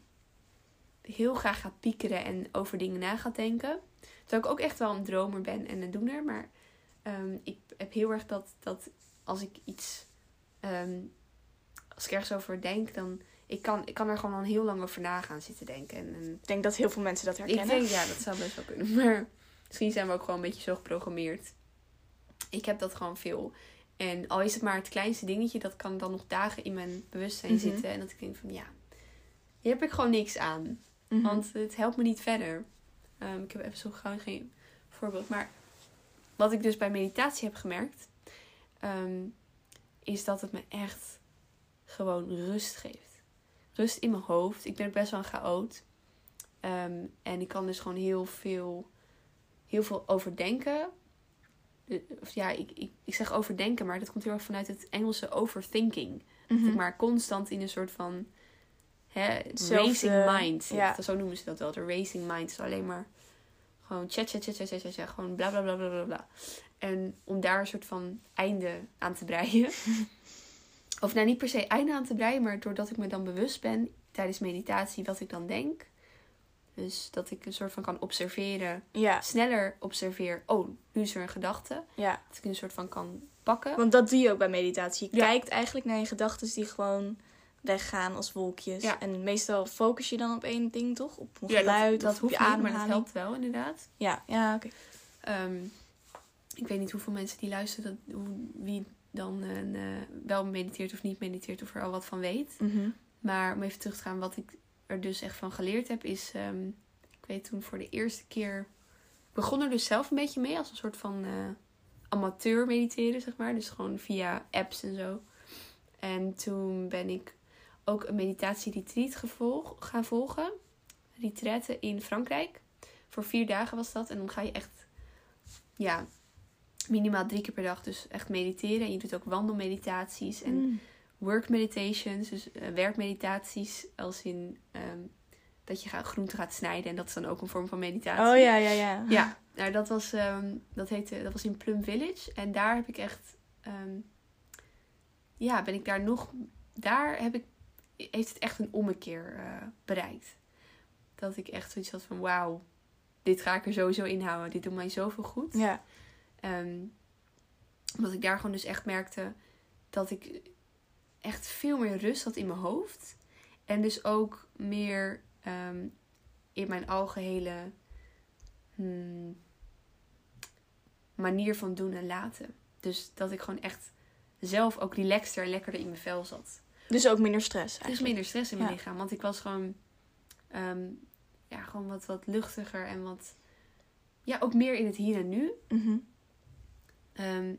heel graag gaat piekeren en over dingen na gaat denken. Terwijl ik ook echt wel een dromer ben en een doener, maar ehm, ik heb heel erg dat, dat als ik iets, ehm, als ik ergens over denk, dan ik kan, ik kan er gewoon al heel lang over na gaan zitten denken. En, en Ik denk dat heel veel mensen dat ik herkennen. denk, ja, dat zou best wel kunnen. Maar misschien zijn we ook gewoon een beetje zo geprogrammeerd. Ik heb dat gewoon veel. En al is het maar het kleinste dingetje, dat kan dan nog dagen in mijn bewustzijn Mhm. zitten. En dat ik denk van ja, hier heb ik gewoon niks aan. Mhm. Want het helpt me niet verder. Ehm, ik heb even zo gauw geen voorbeeld. Maar wat ik dus bij meditatie heb gemerkt, ehm, is dat het me echt gewoon rust geeft. Rust in mijn hoofd. Ik ben best wel een chaot. Ehm, en ik kan dus gewoon heel veel, heel veel overdenken. De- Of ja, ik, ik, ik zeg overdenken, maar dat komt heel erg vanuit het Engelse overthinking. Dat Mhm. ik maar constant in een soort van hè, racing mind. Zo noemen ze dat wel. De racing mind is alleen maar gewoon chat, chat, chat, chat, chat, chat, chat, gewoon bla bla bla bla bla bla. En om daar een soort van einde aan te breien. of nou niet per se einde aan te breien, maar doordat ik me dan bewust ben tijdens meditatie wat ik dan denk. Dus dat ik een soort van kan observeren, Ja, sneller observeer. Oh, nu is er een gedachte. ja. Dat ik een soort van kan pakken. Want dat doe je ook bij meditatie. Je Ja. kijkt eigenlijk naar je gedachten die gewoon weggaan als wolkjes. Ja. En meestal focus je dan op één ding, toch? Op een geluid dat, dat hoeft niet, maar dat helpt wel inderdaad. Ja, ja oké. Ehm, ik weet niet hoeveel mensen die luisteren, dat, hoe, wie dan eh, wel mediteert of niet mediteert of er al wat van weet. Mhm. Maar om even terug te gaan, wat ik er dus echt van geleerd heb, is, ehm, ik weet toen voor de eerste keer, ik begon er dus zelf een beetje mee als een soort van eh, amateur mediteren, zeg maar. Dus gewoon via apps en zo. En toen ben ik ook een meditatieretreat gevolg, gaan volgen. Retraite in Frankrijk. Voor vier dagen was dat. En dan ga je echt, ja, minimaal drie keer per dag dus echt mediteren. En je doet ook wandelmeditaties en Mm. Work meditations, dus eh, werkmeditaties, als in ehm, dat je gaat, groente gaat snijden en dat is dan ook een vorm van meditatie. Oh ja, ja, ja. Ja, nou, dat, was, ehm, dat, heette, dat was in Plum Village en daar heb ik echt, ehm, ja, ben ik daar nog, daar heb ik, heeft het echt een ommekeer eh, bereikt. Dat ik echt zoiets had van, wauw, dit ga ik er sowieso inhouden, dit doet mij zoveel goed. Ja. Omdat ik daar gewoon dus echt merkte dat ik echt veel meer rust had in mijn hoofd. En dus ook meer ehm, in mijn algehele hmm, manier van doen en laten. Dus dat ik gewoon echt zelf ook relaxter en lekkerder in mijn vel zat. Dus ook minder stress Dus eigenlijk. minder stress in mijn Ja. lichaam. Want ik was gewoon, ehm, ja, gewoon wat, wat luchtiger en wat... Ja, ook meer in het hier en nu. Mhm. Ehm,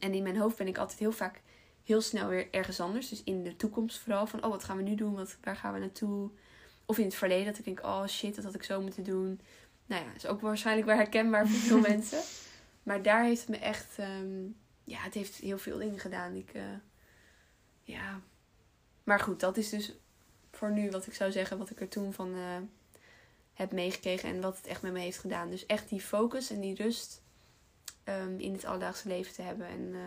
en in mijn hoofd ben ik altijd heel vaak heel snel weer ergens anders. Dus in de toekomst vooral van, oh, wat gaan we nu doen? Wat, waar gaan we naartoe? Of in het verleden dat ik denk, oh shit, dat had ik zo moeten doen. Nou ja, is ook waarschijnlijk wel herkenbaar voor veel mensen. Maar daar heeft het me echt, ehm, ja, het heeft heel veel dingen gedaan. Ik, eh, ja. Maar goed, dat is dus voor nu wat ik zou zeggen, wat ik er toen van eh, heb meegekregen en wat het echt met me heeft gedaan. Dus echt die focus en die rust ehm, in het alledaagse leven te hebben. En eh,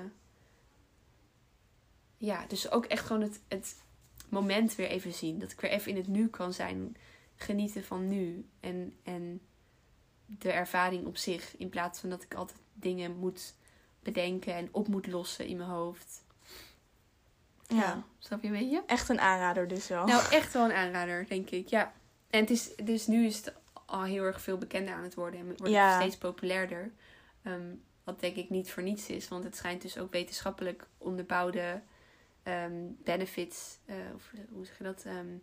ja, dus ook echt gewoon het, het moment weer even zien. Dat ik weer even in het nu kan zijn. Genieten van nu. En, en de ervaring op zich. In plaats van dat ik altijd dingen moet bedenken en op moet lossen in mijn hoofd. Ja. snap je een beetje? Echt een aanrader dus wel. Nou, echt wel een aanrader, denk ik. Ja. En het is, dus nu is het al heel erg veel bekender aan het worden. En wordt Ja. het steeds populairder. Ehm, wat denk ik niet voor niets is. Want het schijnt dus ook wetenschappelijk onderbouwde ehm, benefits. eh, of hoe zeg je dat? ehm,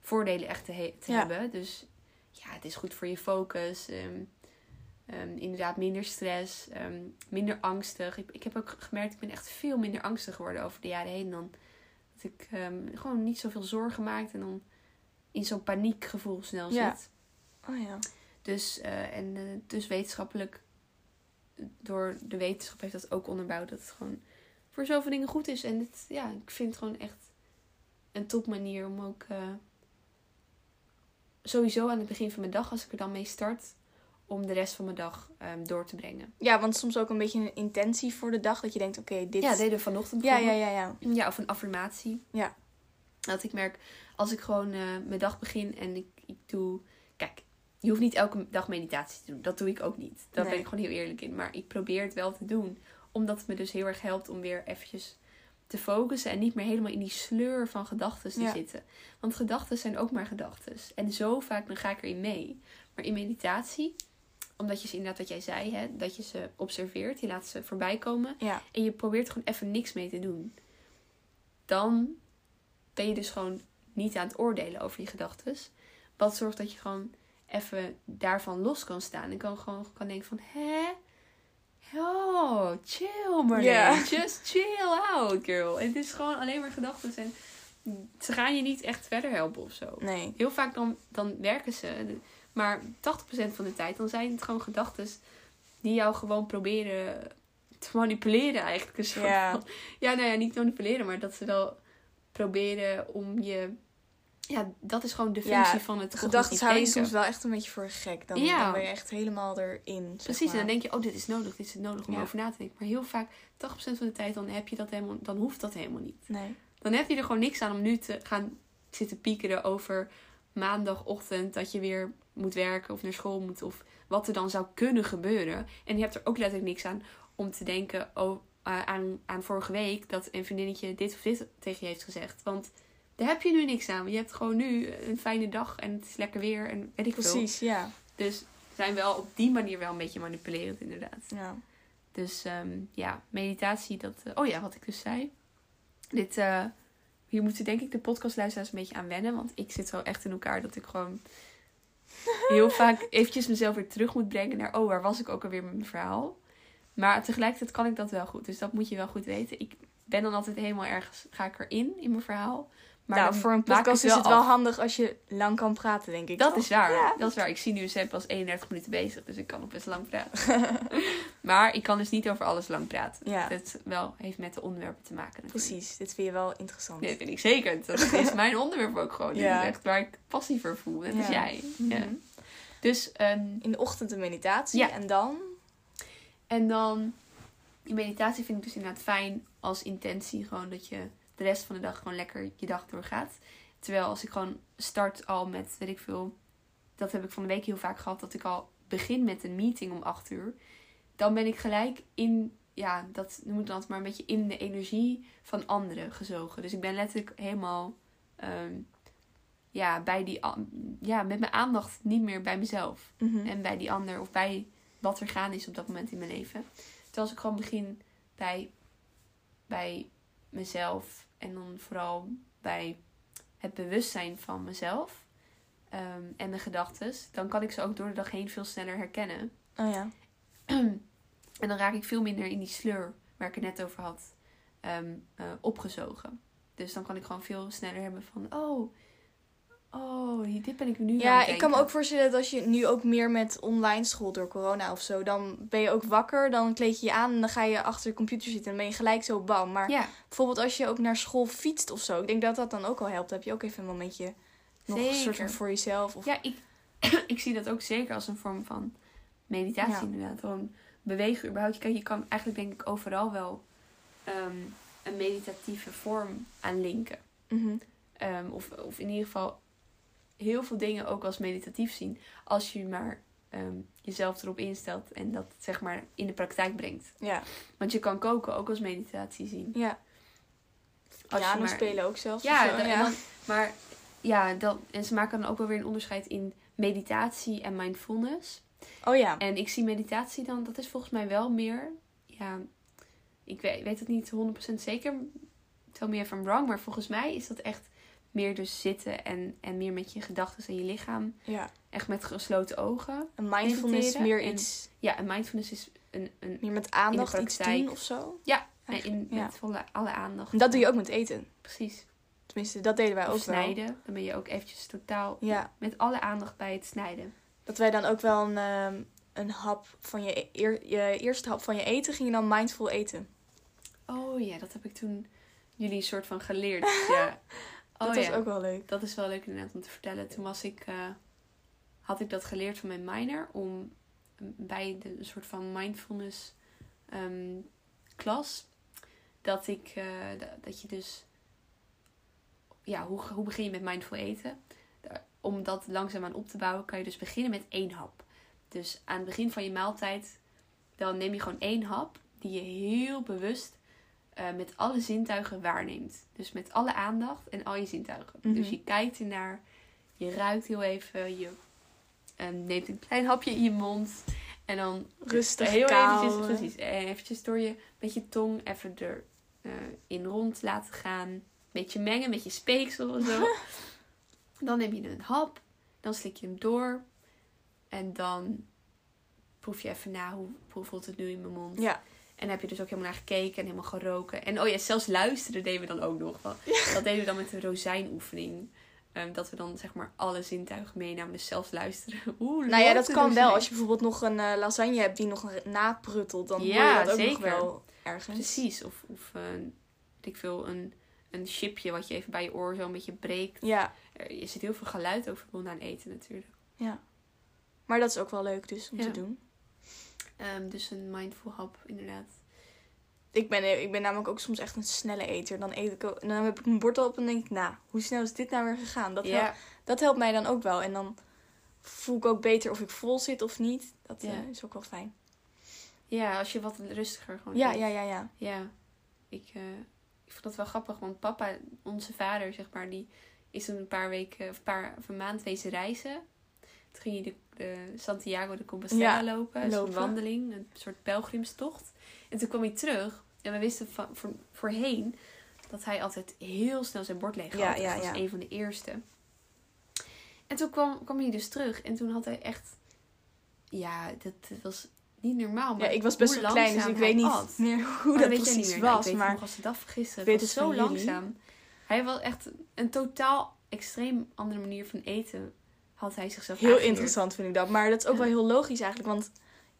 voordelen echt te, he- te Ja. hebben. Dus ja, het is goed voor je focus. ehm, inderdaad, minder stress. minder angstig. Ik, ik heb ook gemerkt, ik ben echt veel minder angstig geworden over de jaren heen dan dat ik gewoon niet zoveel zorgen maakte en dan in zo'n paniekgevoel snel Ja. zit. Oh ja. Dus, eh, en eh, dus wetenschappelijk, door de wetenschap heeft dat ook onderbouwd dat het gewoon voor zoveel dingen goed is. En het, ja, ik vind het gewoon echt een top manier om ook eh, sowieso aan het begin van mijn dag, als ik er dan mee start, om de rest van mijn dag ehm, door te brengen. Ja, want soms ook een beetje een intentie voor de dag. Dat je denkt, oké, dit... Ja, deden we vanochtend ja, ja, ja, ja. Ja, of een affirmatie. Ja. Dat ik merk, als ik gewoon eh, mijn dag begin en ik, ik doe... Kijk, je hoeft niet elke dag meditatie te doen. Dat doe ik ook niet. Daar Nee. ben ik gewoon heel eerlijk in. Maar ik probeer het wel te doen. Omdat het me dus heel erg helpt om weer eventjes te focussen. En niet meer helemaal in die sleur van gedachten te Ja. zitten. Want gedachten zijn ook maar gedachten. En zo vaak dan ga ik erin mee. Maar in meditatie, omdat je ze inderdaad wat jij zei, hè, dat je ze observeert. Je laat ze voorbij komen Ja. en je probeert gewoon even niks mee te doen, dan ben je dus gewoon niet aan het oordelen over je gedachten. Wat zorgt dat je gewoon even daarvan los kan staan. En kan gewoon kan denken van, hè? Oh, chill maar. Ja. Just chill out, girl. En het is gewoon alleen maar gedachten. En ze gaan je niet echt verder helpen of zo. Nee. Heel vaak dan, dan werken ze. Maar 80% van de tijd dan zijn het gewoon gedachten die jou gewoon proberen te manipuleren eigenlijk. Een soort ja, nou ja, niet manipuleren, maar dat ze wel proberen om je... Ja, dat is gewoon de Ja, functie van het Gedachten houden je soms wel echt een beetje voor gek. Dan, Ja. dan ben je echt helemaal erin. Precies, en dan denk je, oh, dit is nodig, dit is nodig om Ja. over na te denken. Maar heel vaak, 80% van de tijd, dan heb je dat helemaal, dan hoeft dat helemaal niet. Nee. Dan heb je er gewoon niks aan om nu te gaan zitten piekeren over maandagochtend dat je weer moet werken of naar school moet of wat er dan zou kunnen gebeuren. En je hebt er ook letterlijk niks aan om te denken oh, eh, aan, aan vorige week dat een vriendinnetje dit of dit tegen je heeft gezegd. Want daar heb je nu niks aan. Je hebt gewoon nu een fijne dag en het is lekker weer en weet ik veel. Precies, ja. Dus zijn wel op die manier wel een beetje manipulerend inderdaad. ja. Dus ehm, ja, meditatie, dat... eh, oh ja, wat ik dus zei. Dit, eh, hier moeten denk ik de podcastluisteraars een beetje aan wennen. Want ik zit zo echt in elkaar dat ik gewoon heel vaak eventjes mezelf weer terug moet brengen naar... Oh, waar was ik ook alweer met mijn verhaal? Maar tegelijkertijd kan ik dat wel goed. Dus dat moet je wel goed weten. Ik ben dan altijd helemaal ergens... Ga ik erin, in mijn verhaal. Maar nou, voor een podcast is het af. wel handig als je lang kan praten, denk ik. Dat toch? is waar. Ja. Dat is waar. Ik zie nu, ze pas 31 minuten bezig, dus ik kan nog best lang praten. maar ik kan dus niet over alles lang praten. Ja. Dat wel heeft met de onderwerpen te maken. natuurlijk. Precies, dit vind je wel interessant. Nee, dat vind ik zeker. Dat is mijn onderwerp ook gewoon. Ja. echt waar ik passie voor voel. Dat is Ja. jij. Ja. Mhm. Dus, ehm, In de ochtend een meditatie Ja. en dan? en dan, die meditatie vind ik dus inderdaad fijn als intentie. Gewoon dat je de rest van de dag gewoon lekker je dag doorgaat. Terwijl als ik gewoon start al met, weet ik veel, dat heb ik van de week heel vaak gehad, dat ik al begin met een meeting om 8 uur. Dan ben ik gelijk in, ja, dat noem ik dan maar een beetje in de energie van anderen gezogen. Dus ik ben letterlijk helemaal, ehm, ja, bij die, ja, met mijn aandacht niet meer bij mezelf. Mhm. En bij die ander of bij wat er gaan is op dat moment in mijn leven. Terwijl als ik gewoon begin bij, bij mezelf en dan vooral bij het bewustzijn van mezelf ehm, en mijn gedachten, dan kan ik ze ook door de dag heen veel sneller herkennen. Oh ja. En dan raak ik veel minder in die sleur waar ik het net over had ehm, eh, opgezogen. Dus dan kan ik gewoon veel sneller hebben van, oh, oh, dit ben ik nu Ja, ik kan me ook voorstellen dat als je nu ook meer met online school door corona of zo, dan ben je ook wakker, dan kleed je je aan en dan ga je achter de computer zitten en ben je gelijk zo bam. Maar Ja, bijvoorbeeld als je ook naar school fietst of zo, ik denk dat dat dan ook al helpt. Dan heb je ook even een momentje nog een soort van voor jezelf. Of... Ja, ik, ik zie dat ook zeker als een vorm van meditatie Ja. inderdaad. Gewoon bewegen überhaupt. Kijk, je kan eigenlijk denk ik overal wel ehm, een meditatieve vorm aan linken. Mhm. Ehm, of, of in ieder geval heel veel dingen ook als meditatief zien. Als je maar ehm, jezelf erop instelt en dat zeg maar in de praktijk brengt. ja. Want je kan koken ook als meditatie zien. ja. Als Piano maar- spelen ook zelfs. Ja, zo, dan- maar ja, dan, en ze maken dan ook wel weer een onderscheid in meditatie en mindfulness. Oh ja. En ik zie meditatie dan, dat is volgens mij wel meer, ja, ik weet, weet het niet 100% zeker, tell me if I'm wrong, maar volgens mij is dat echt meer dus zitten en, en meer met je gedachten en je lichaam, ja. echt met gesloten ogen. Een mindfulness meer en- iets, Ja, en mindfulness is een, een meer met aandacht iets praktijk. doen of zo. ja, Eigenlijk, in, ja. met volle, alle aandacht. En dat doe je ook met eten. Precies. Tenminste, dat deden wij Of ook wel. snijden, dan ben je ook eventjes totaal Ja. met alle aandacht bij het snijden. Dat wij dan ook wel een, ehm, een hap van je, e- eer- je eerste hap van je eten ging je dan mindful eten. Oh ja, dat heb ik toen jullie soort van geleerd. ja. Oh, Dat ja. ook wel leuk. Dat is wel leuk inderdaad om te vertellen. Toen was ik, eh, had ik dat geleerd van mijn minor om bij de een soort van mindfulness ehm, klas. Dat ik, eh, da- dat je dus, ja, hoe, hoe begin je met mindful eten? Om dat langzaamaan op te bouwen, kan je dus beginnen met één hap. Dus aan het begin van je maaltijd, dan neem je gewoon één hap die je heel bewust eh, met alle zintuigen waarneemt. Dus met alle aandacht en al je zintuigen. Mhm. Dus je kijkt ernaar, je ruikt heel even, je eh, neemt een klein hapje in je mond. En dan Rustig, heel eventjes, precies, eh, eventjes door je met je tong even er eh, in rond laten gaan. beetje mengen met je speeksel of zo. dan neem je een hap. Dan slik je hem door. En dan proef je even na hoe, hoe voelt het nu in mijn mond. Ja. En heb je dus ook helemaal naar gekeken en helemaal geroken. En oh ja, zelfs luisteren deden we dan ook nog. wel. Dat deden we dan met de rozijnoefening. Ehm, dat we dan zeg maar alle zintuigen meenamen. Dus zelfs luisteren. Oeh, Nou ja, dat kan wel. rozijn. Als je bijvoorbeeld nog een eh, lasagne hebt die nog napruttelt, dan Ja, hoor je dat ook nog wel ergens. Precies. Of, of een, weet ik veel, een, een chipje wat je even bij je oor zo een beetje breekt. Ja, Er, je zit heel veel geluid ook verbonden aan eten natuurlijk. ja. Maar dat is ook wel leuk dus om Ja. te doen. Ehm, dus een mindful hap, inderdaad. Ik ben, ik ben namelijk ook soms echt een snelle eter. Dan, eet ik dan heb ik mijn bord op en denk ik, nou, hoe snel is dit nou weer gegaan? Dat, helpt, dat helpt mij dan ook wel. En dan voel ik ook beter of ik vol zit of niet. Dat eh, is ook wel fijn. ja, als je wat rustiger gewoon Ja, eet. ja, ja, ja. Ja, ik, eh, ik vond dat wel grappig, want papa, onze vader, zeg maar, die is een paar weken, of een paar of een maand wezen reizen. Toen ging hij de, de Santiago de Compostela Ja, lopen, een lopen. wandeling, een soort pelgrimstocht. En toen kwam hij terug en we wisten van, voor, voorheen dat hij altijd heel snel zijn bord leeg had. Ja, ja, als ja. een van de eerste. En toen kwam, kwam hij dus terug en toen had hij echt, ja, dat, dat was niet normaal. Ja, Maar ik was best wel klein, dus ik weet niet meer hoe Oh, dat precies niet meer. Nou, was. ik weet maar nog als de dag vergisteren. weet Het was zo van jullie. langzaam. Hij was echt een totaal extreem andere manier van eten. Had hij zichzelf heel interessant vind ik dat. Maar dat is ook wel heel logisch eigenlijk. Want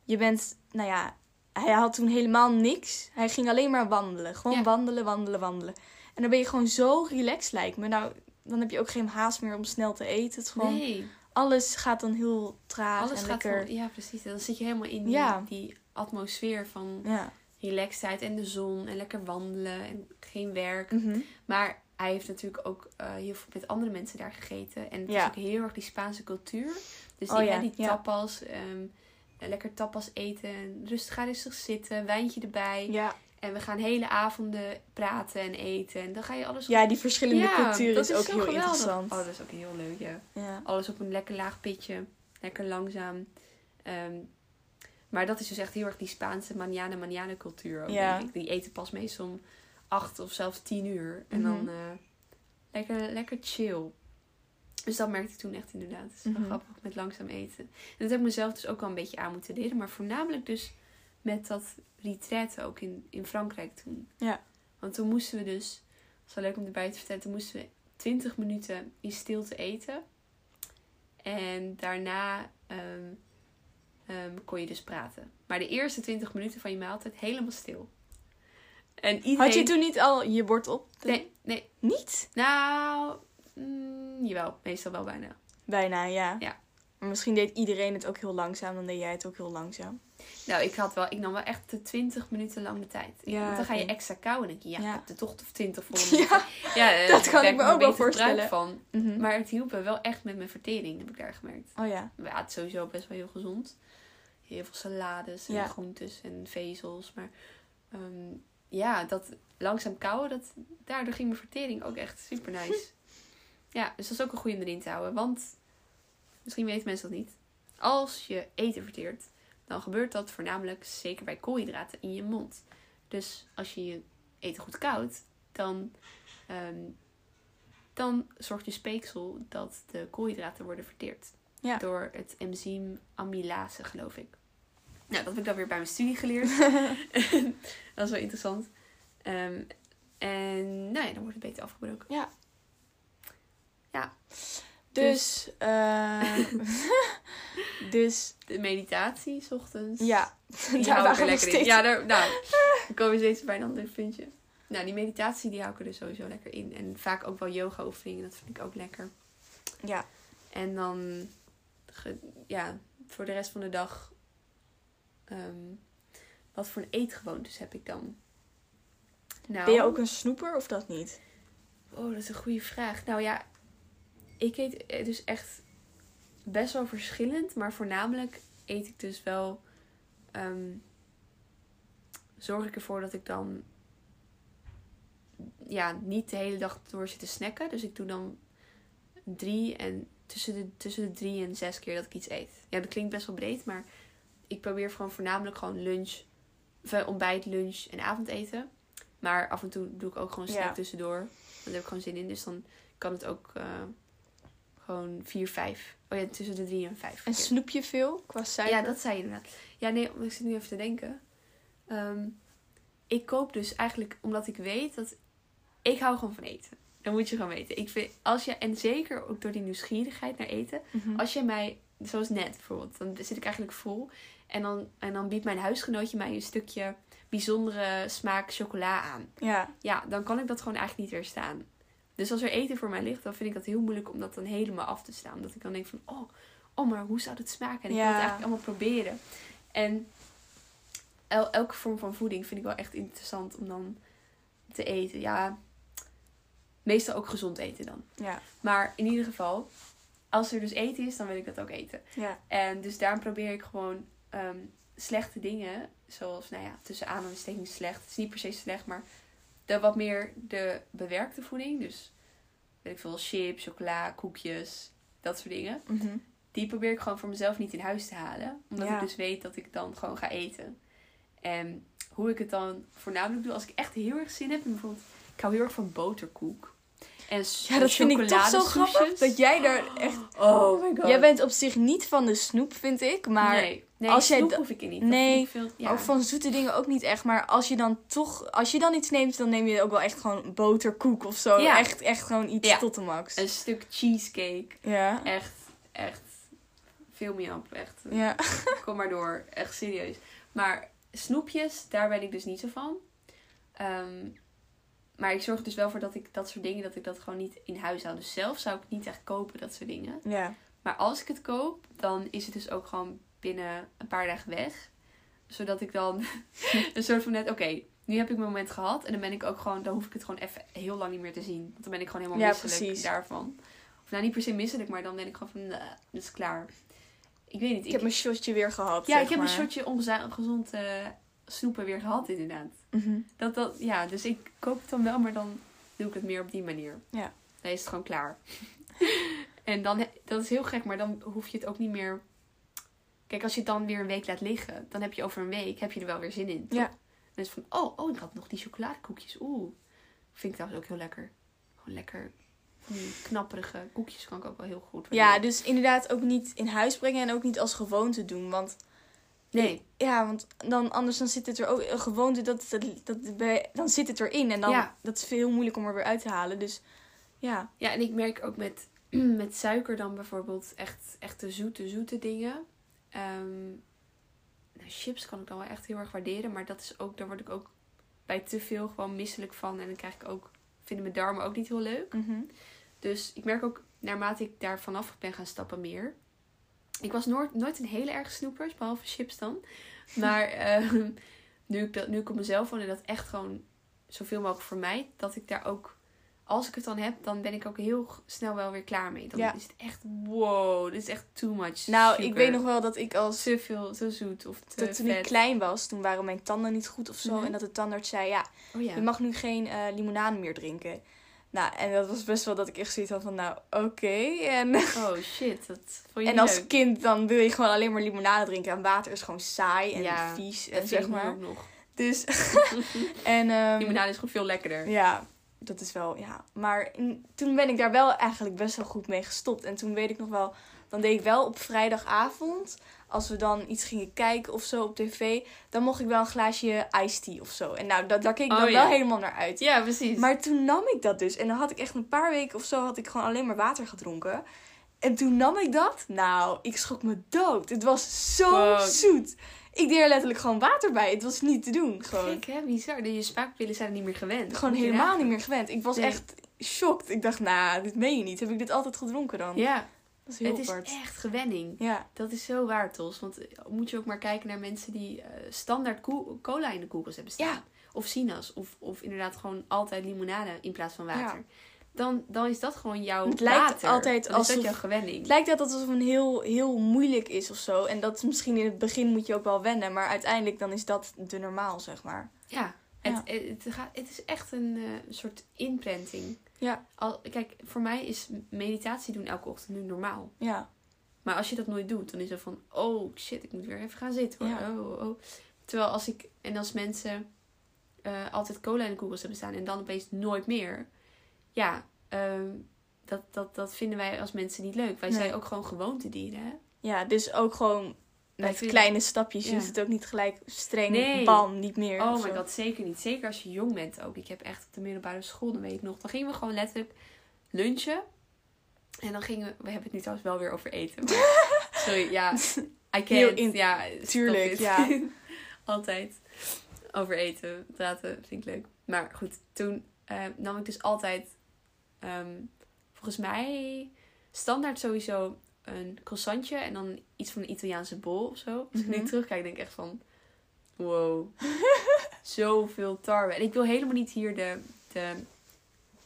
je bent, nou ja, hij had toen helemaal niks. Hij ging alleen maar wandelen. Gewoon Ja. wandelen, wandelen, wandelen. En dan ben je gewoon zo relaxed lijkt me. Nou, dan heb je ook geen haast meer om snel te eten. Het gewoon, Nee, alles gaat dan heel traag alles en gaat lekker. van... Ja, precies. Dan zit je helemaal in die, Ja. die atmosfeer van Ja. relaxedheid en de zon. En lekker wandelen en geen werk. Mhm. Maar hij heeft natuurlijk ook eh, heel veel met andere mensen daar gegeten. En het Ja. is ook heel erg die Spaanse cultuur. Dus die, Oh hè, die ja. tapas, ehm, lekker tapas eten. En rustig, ga rustig zitten, wijntje erbij. ja. En we gaan hele avonden praten en eten. En dan ga je alles... ja, die verschillende culturen dat is ook heel geweldig. interessant. Oh, dat is ook heel leuk, ja. Ja. Alles op een lekker laag pitje. Lekker langzaam. Ehm, maar dat is dus echt heel erg die Spaanse manjana manjana cultuur. Ook, Ja. Die eten pas meestal om acht of zelfs tien uur. En Mhm. dan eh, lekker, lekker chill. Dus dat merkte ik toen echt inderdaad. Het is wel Mhm. grappig met langzaam eten. En dat heb ik mezelf dus ook al een beetje aan moeten leren. Maar voornamelijk dus met dat retraite ook in, in Frankrijk toen. Ja. Want toen moesten we dus, dat is wel leuk om erbij te vertellen, toen moesten we 20 minuten in stilte eten. En daarna ehm, ehm, kon je dus praten. Maar de eerste 20 minuten van je maaltijd helemaal stil. En iedereen... Had je toen niet al je bord op? Nee, nee. Niet? Nou, mm, jawel. Meestal wel bijna. Bijna, ja. Ja. Maar misschien deed iedereen het ook heel langzaam, dan deed jij het ook heel langzaam. Nou, ik, had wel, ik nam wel echt de 20 minuten lang de tijd. Ja, Want dan ga je extra kauwen en denk je, ja, Ja. ik heb er toch 20 volle minuten. Ja, Ja, eh, dat kan daar ik me ook wel voorstellen. Van. Mhm. Maar het hielp me wel echt met mijn vertering, heb ik daar gemerkt. Oh ja. Maar ja, het is sowieso best wel heel gezond. Heel veel salades en groentes en vezels. Maar ehm, ja, dat langzaam kauwen, dat, daardoor ging mijn vertering ook echt super nice. ja, dus dat is ook een goede om erin te houden. Want, misschien weten mensen dat niet. Als je eten verteert, dan gebeurt dat voornamelijk, zeker bij koolhydraten, in je mond. Dus als je je eten goed koudt, dan, ehm, dan zorgt je speeksel dat de koolhydraten worden verteerd. Ja. Door het enzym amylase, geloof ik. Nou, dat heb ik dan weer bij mijn studie geleerd. dat is wel interessant. Ehm, en nou ja, dan wordt het beter afgebroken. Ja. Ja. Dus, eh dus, De meditatie, 's ochtends. ja. Die Daar hou ik waren er we lekker in. Ja, daar, nou, dan komen we steeds bij een ander puntje. Nou, die meditatie die hou ik er dus sowieso lekker in. En vaak ook wel yoga oefeningen, dat vind ik ook lekker. Ja. En dan, ja, voor de rest van de dag, ehm, wat voor een eetgewoontes heb ik dan? Nou, Ben je ook een snoeper of dat niet? Oh, dat is een goede vraag. Nou ja, ik eet eh, dus echt best wel verschillend. Maar voornamelijk eet ik dus wel... ehm, zorg ik ervoor dat ik dan... Ja, niet de hele dag door zit te snacken. Dus ik doe dan drie en... Tussen de, tussen de drie en zes keer dat ik iets eet. Ja, dat klinkt best wel breed, maar... Ik probeer gewoon voornamelijk gewoon lunch... Ontbijt, lunch en avondeten. Maar af en toe doe ik ook gewoon snack Ja. tussendoor. daar heb ik gewoon zin in. Dus dan kan het ook eh, gewoon 4, 5. Oh ja, tussen de 3 en 5. En snoep je veel qua suiker? Ja, dat zei je inderdaad. Ja, nee, ik zit nu even te denken. Ehm, ik koop dus eigenlijk omdat ik weet dat... Ik hou gewoon van eten. Dat moet je gewoon weten. Ik vind, als je, en zeker ook door die nieuwsgierigheid naar eten. Mhm. Als je mij, zoals net bijvoorbeeld, dan zit ik eigenlijk vol. En dan, en dan biedt mijn huisgenootje mij een stukje bijzondere smaak chocola aan. Ja, Ja, dan kan ik dat gewoon eigenlijk niet weerstaan. Dus als er eten voor mij ligt, dan vind ik dat heel moeilijk om dat dan helemaal af te staan. Omdat ik dan denk van, oh, oh maar hoe zou het smaken? En ik wil Ja. het eigenlijk allemaal proberen. En el- elke vorm van voeding vind ik wel echt interessant om dan te eten. Ja, meestal ook gezond eten dan. ja, Maar in ieder geval, als er dus eten is, dan wil ik dat ook eten. ja. En dus daarom probeer ik gewoon ehm, slechte dingen, zoals, nou ja, tussen aanhalingstekens slecht. Het is niet per se slecht, maar de wat meer de bewerkte voeding. Dus, weet ik veel, chips, chocola, koekjes, dat soort dingen. Mhm. Die probeer ik gewoon voor mezelf niet in huis te halen. Omdat Ja. ik dus weet dat ik dan gewoon ga eten. En hoe ik het dan voornamelijk doe, als ik echt heel erg zin heb. Bijvoorbeeld, ik hou heel erg van boterkoek. En Ja, dat vind ik toch zo grappig. Dat jij daar echt... Oh my god. Jij bent op zich niet van de snoep, vind ik. Maar nee, nee als jij snoep hoef ik niet. Nee, Dat vind ik veel, ja. ook van zoete dingen ook niet echt. Maar als je dan toch... Als je dan iets neemt, dan neem je ook wel echt gewoon boterkoek of zo. Ja. Echt, echt gewoon iets Ja. tot de max. Een stuk cheesecake. Ja. Echt, echt. Veel me op. Echt. Ja. Kom maar door. Echt serieus. Maar snoepjes, daar ben ik dus niet zo van. Ehm, maar ik zorg dus wel voor dat ik dat soort dingen, dat ik dat gewoon niet in huis hou. Dus zelf zou ik niet echt kopen, dat soort dingen. Ja. Maar als ik het koop, dan is het dus ook gewoon binnen een paar dagen weg. Zodat ik dan een soort van net, oké, nu heb ik mijn moment gehad. En dan ben ik ook gewoon, dan hoef ik het gewoon even heel lang niet meer te zien. Want dan ben ik gewoon helemaal Ja, misselijk precies. daarvan. Of nou, niet per se misselijk, maar dan ben ik gewoon van, dat is klaar. Ik weet niet. Ik heb mijn shotje weer gehad, ja, zeg ik heb een maar. shotje ongezond eh, snoepen weer gehad, inderdaad. Mhm. Dat, dat, ja, dus ik koop het dan wel, maar dan doe ik het meer op die manier. Ja. Dan is het gewoon klaar. en dan, dat is heel gek, maar dan hoef je het ook niet meer... Kijk, als je het dan weer een week laat liggen, dan heb je over een week heb je er wel weer zin in. toch? Ja. Dan is van, oh, oh, ik had nog die chocoladekoekjes. Oeh. Vind ik trouwens ook heel lekker. Gewoon lekker. Die knapperige koekjes kan ik ook wel heel goed. Ja, dus inderdaad ook niet in huis brengen en ook niet als gewoonte doen. Want Nee. ja, want dan anders dan zit het er ook een gewoonte dat, dat, dat bij- dan zit het erin en dan Ja. dat is veel moeilijk om er weer uit te halen. Dus ja, Ja, en ik merk ook met, met suiker dan bijvoorbeeld echt, echt de zoete, zoete dingen. Ehm, nou, chips kan ik dan wel echt heel erg waarderen. Maar dat is ook, daar word ik ook bij te veel gewoon misselijk van. En dan krijg ik ook, vinden mijn darmen ook niet heel leuk. Mhm. Dus ik merk ook, naarmate ik daar vanaf ben gaan stappen meer. Ik was nooit, nooit een hele erg snoepers, behalve chips dan. Maar ehm, nu, ik dat, nu ik op mezelf woon en dat echt gewoon zoveel mogelijk vermijd. Dat ik daar ook, als ik het dan heb, dan ben ik ook heel snel wel weer klaar mee. Dan Ja. is het echt, wow, dit is echt too much Nou, ik weet nog wel dat ik als Te veel, te zoet of te dat toen ik klein was, toen waren mijn tanden niet goed of zo. Mhm. En dat de tandarts zei, ja, Oh ja. je mag nu geen eh, limonade meer drinken. Nou, en dat was best wel dat ik echt zoiets had van, nou, oké. En, Oh shit, dat vond je en als leuk. kind dan wil je gewoon alleen maar limonade drinken. En water is gewoon saai en Ja, vies. En zeg maar. ook nog. Dus, en... ehm, Limonade is gewoon veel lekkerder. Ja, dat is wel, ja. Maar in- toen ben ik daar wel eigenlijk best wel goed mee gestopt. En toen weet ik nog wel, dan deed ik wel op vrijdagavond, als we dan iets gingen kijken of zo op tv, dan mocht ik wel een glaasje iced tea of zo. En nou, dat, daar keek ik Oh, dan ja. wel helemaal naar uit. Ja, precies. Maar toen nam ik dat dus. En dan had ik echt een paar weken of zo, had ik gewoon alleen maar water gedronken. En toen nam ik dat. Nou, ik schrok me dood. Het was zo Wow. zoet. Ik deed er letterlijk gewoon water bij. Het was niet te doen. Gewoon. Gek hè, bizar. De- Je smaakpillen zijn er niet meer gewend. Gewoon helemaal niet meer gewend. Ik was Nee. echt shocked. Ik dacht, nou, dit meen je niet. Heb ik dit altijd gedronken dan? Ja, Dat is heel het is echt gewenning. Ja, Dat is zo waar, Tos. Want eh, moet je ook maar kijken naar mensen die eh, standaard cola in de koelkast hebben staan. Ja. Of sinaas. Of, of inderdaad gewoon altijd limonade in plaats van water. Ja. Dan, dan is dat gewoon jouw Het lijkt water. altijd alsof- dat jouw gewenning. het lijkt altijd alsof het heel, heel moeilijk is of zo. En dat is misschien in het begin moet je ook wel wennen. Maar uiteindelijk dan is dat de normaal, zeg maar. Ja. Het, het gaat, het is echt een eh, soort inprenting. Ja. Al, kijk, voor mij is meditatie doen elke ochtend nu normaal. Ja, Maar als je dat nooit doet, dan is het van, oh shit, ik moet weer even gaan zitten hoor. Ja. Oh, oh, oh. Terwijl als ik, en als mensen eh, altijd cola in de koelkast hebben staan en dan opeens nooit meer. ja, ehm, dat, dat, dat vinden wij als mensen niet leuk. Wij Nee. zijn ook gewoon gewoontedieren, hè? Ja, dus ook gewoon met kleine stapjes. Je Ja. hoeft het ook niet gelijk streng, Nee. bam, niet meer. Oh my god, zeker niet. Zeker als je jong bent ook. Ik heb echt op de middelbare school, dan weet ik nog. Dan gingen we gewoon letterlijk lunchen. En dan gingen we... We hebben het nu trouwens wel weer over eten. Maar, sorry, ja. I can't. In- ja, tuurlijk, ja. altijd over eten praten vind ik leuk. Maar goed, toen eh, nam ik dus altijd... ehm, volgens mij standaard sowieso een croissantje. En dan iets van een Italiaanse bol of zo. Als ik Mhm. nu terugkijk, denk ik echt van... Wow. Zoveel tarwe. En ik wil helemaal niet hier de, de,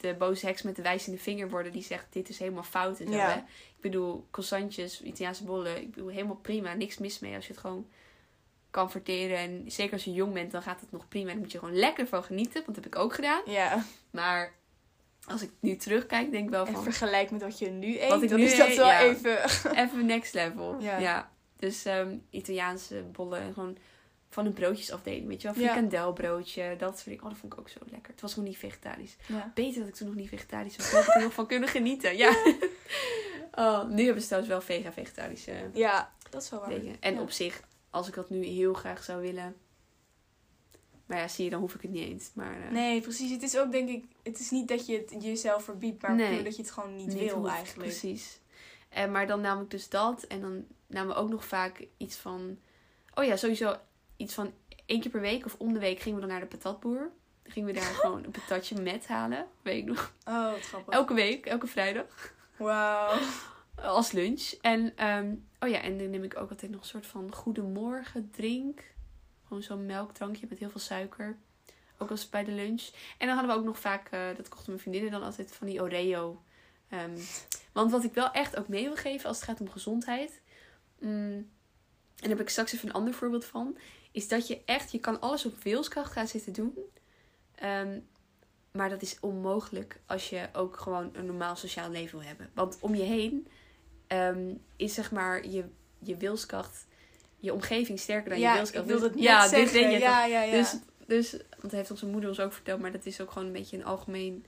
de boze heks met de wijzende vinger worden. Die zegt, dit is helemaal fout en zo. Ja. Hè? Ik bedoel, croissantjes, Italiaanse bollen. Ik bedoel, helemaal prima. Niks mis mee als je het gewoon kan verteren. En zeker als je jong bent, dan gaat het nog prima. En dan moet je gewoon lekker van genieten. Want dat heb ik ook gedaan. Ja, Maar als ik nu terugkijk, denk ik wel en van... vergelijk met wat je nu eet, Wat ik dan nu is dat eet, wel ja. even... Even next level. Ja. Ja. Dus ehm, Italiaanse bollen en gewoon van een broodjesafdeling, weet je wel. Frikandelbroodje, dat soort dingen. Oh, dat vond ik ook zo lekker. Het was gewoon niet vegetarisch. Ja. Beter dat ik toen nog niet vegetarisch was. Dan had ik er nog van kunnen genieten. Ja. oh, nu hebben ze trouwens wel vega-vegetarische ja, dat is wel waar. dingen. En op zich, als ik dat nu heel graag zou willen... Maar ja, zie je, dan hoef ik het niet eens. Maar, eh, Nee, precies. Het is ook denk ik... Het is niet dat je het jezelf verbiedt, maar Nee. dat je het gewoon niet, niet wil hoeft, eigenlijk. Precies. En, maar dan nam ik dus dat. En dan namen we ook nog vaak iets van... Oh ja, sowieso iets van één keer per week of om de week gingen we dan naar de patatboer. Dan gingen we daar gewoon een patatje met halen. Weet ik nog. Oh, wat grappig. Elke week, elke vrijdag. Wauw. Als lunch. En, ehm, oh ja, en dan neem ik ook altijd nog een soort van goedemorgen drink. Gewoon zo'n melkdrankje met heel veel suiker. Ook als bij de lunch. En dan hadden we ook nog vaak, eh, dat kochten mijn vriendinnen dan altijd van die Oreo. Ehm, want wat ik wel echt ook mee wil geven als het gaat om gezondheid. mm, en daar heb ik straks even een ander voorbeeld van. Is dat je echt, je kan alles op wilskracht gaan zitten doen. Ehm, maar dat is onmogelijk als je ook gewoon een normaal sociaal leven wil hebben. Want om je heen ehm, is zeg maar je, je wilskracht, je omgeving sterker dan je Ja, ik wilskracht. wilde het net ja, dit weet je ja, ja, ja. Dus, dus, want dat heeft onze moeder ons ook verteld, maar dat is ook gewoon een beetje een algemeen,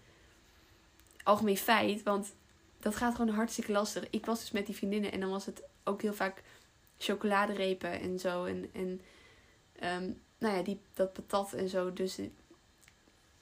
algemeen feit. Want dat gaat gewoon hartstikke lastig. Ik was dus met die vriendinnen en dan was het ook heel vaak chocoladerepen en zo. En, en ehm, nou ja, die, dat patat en zo. Dus,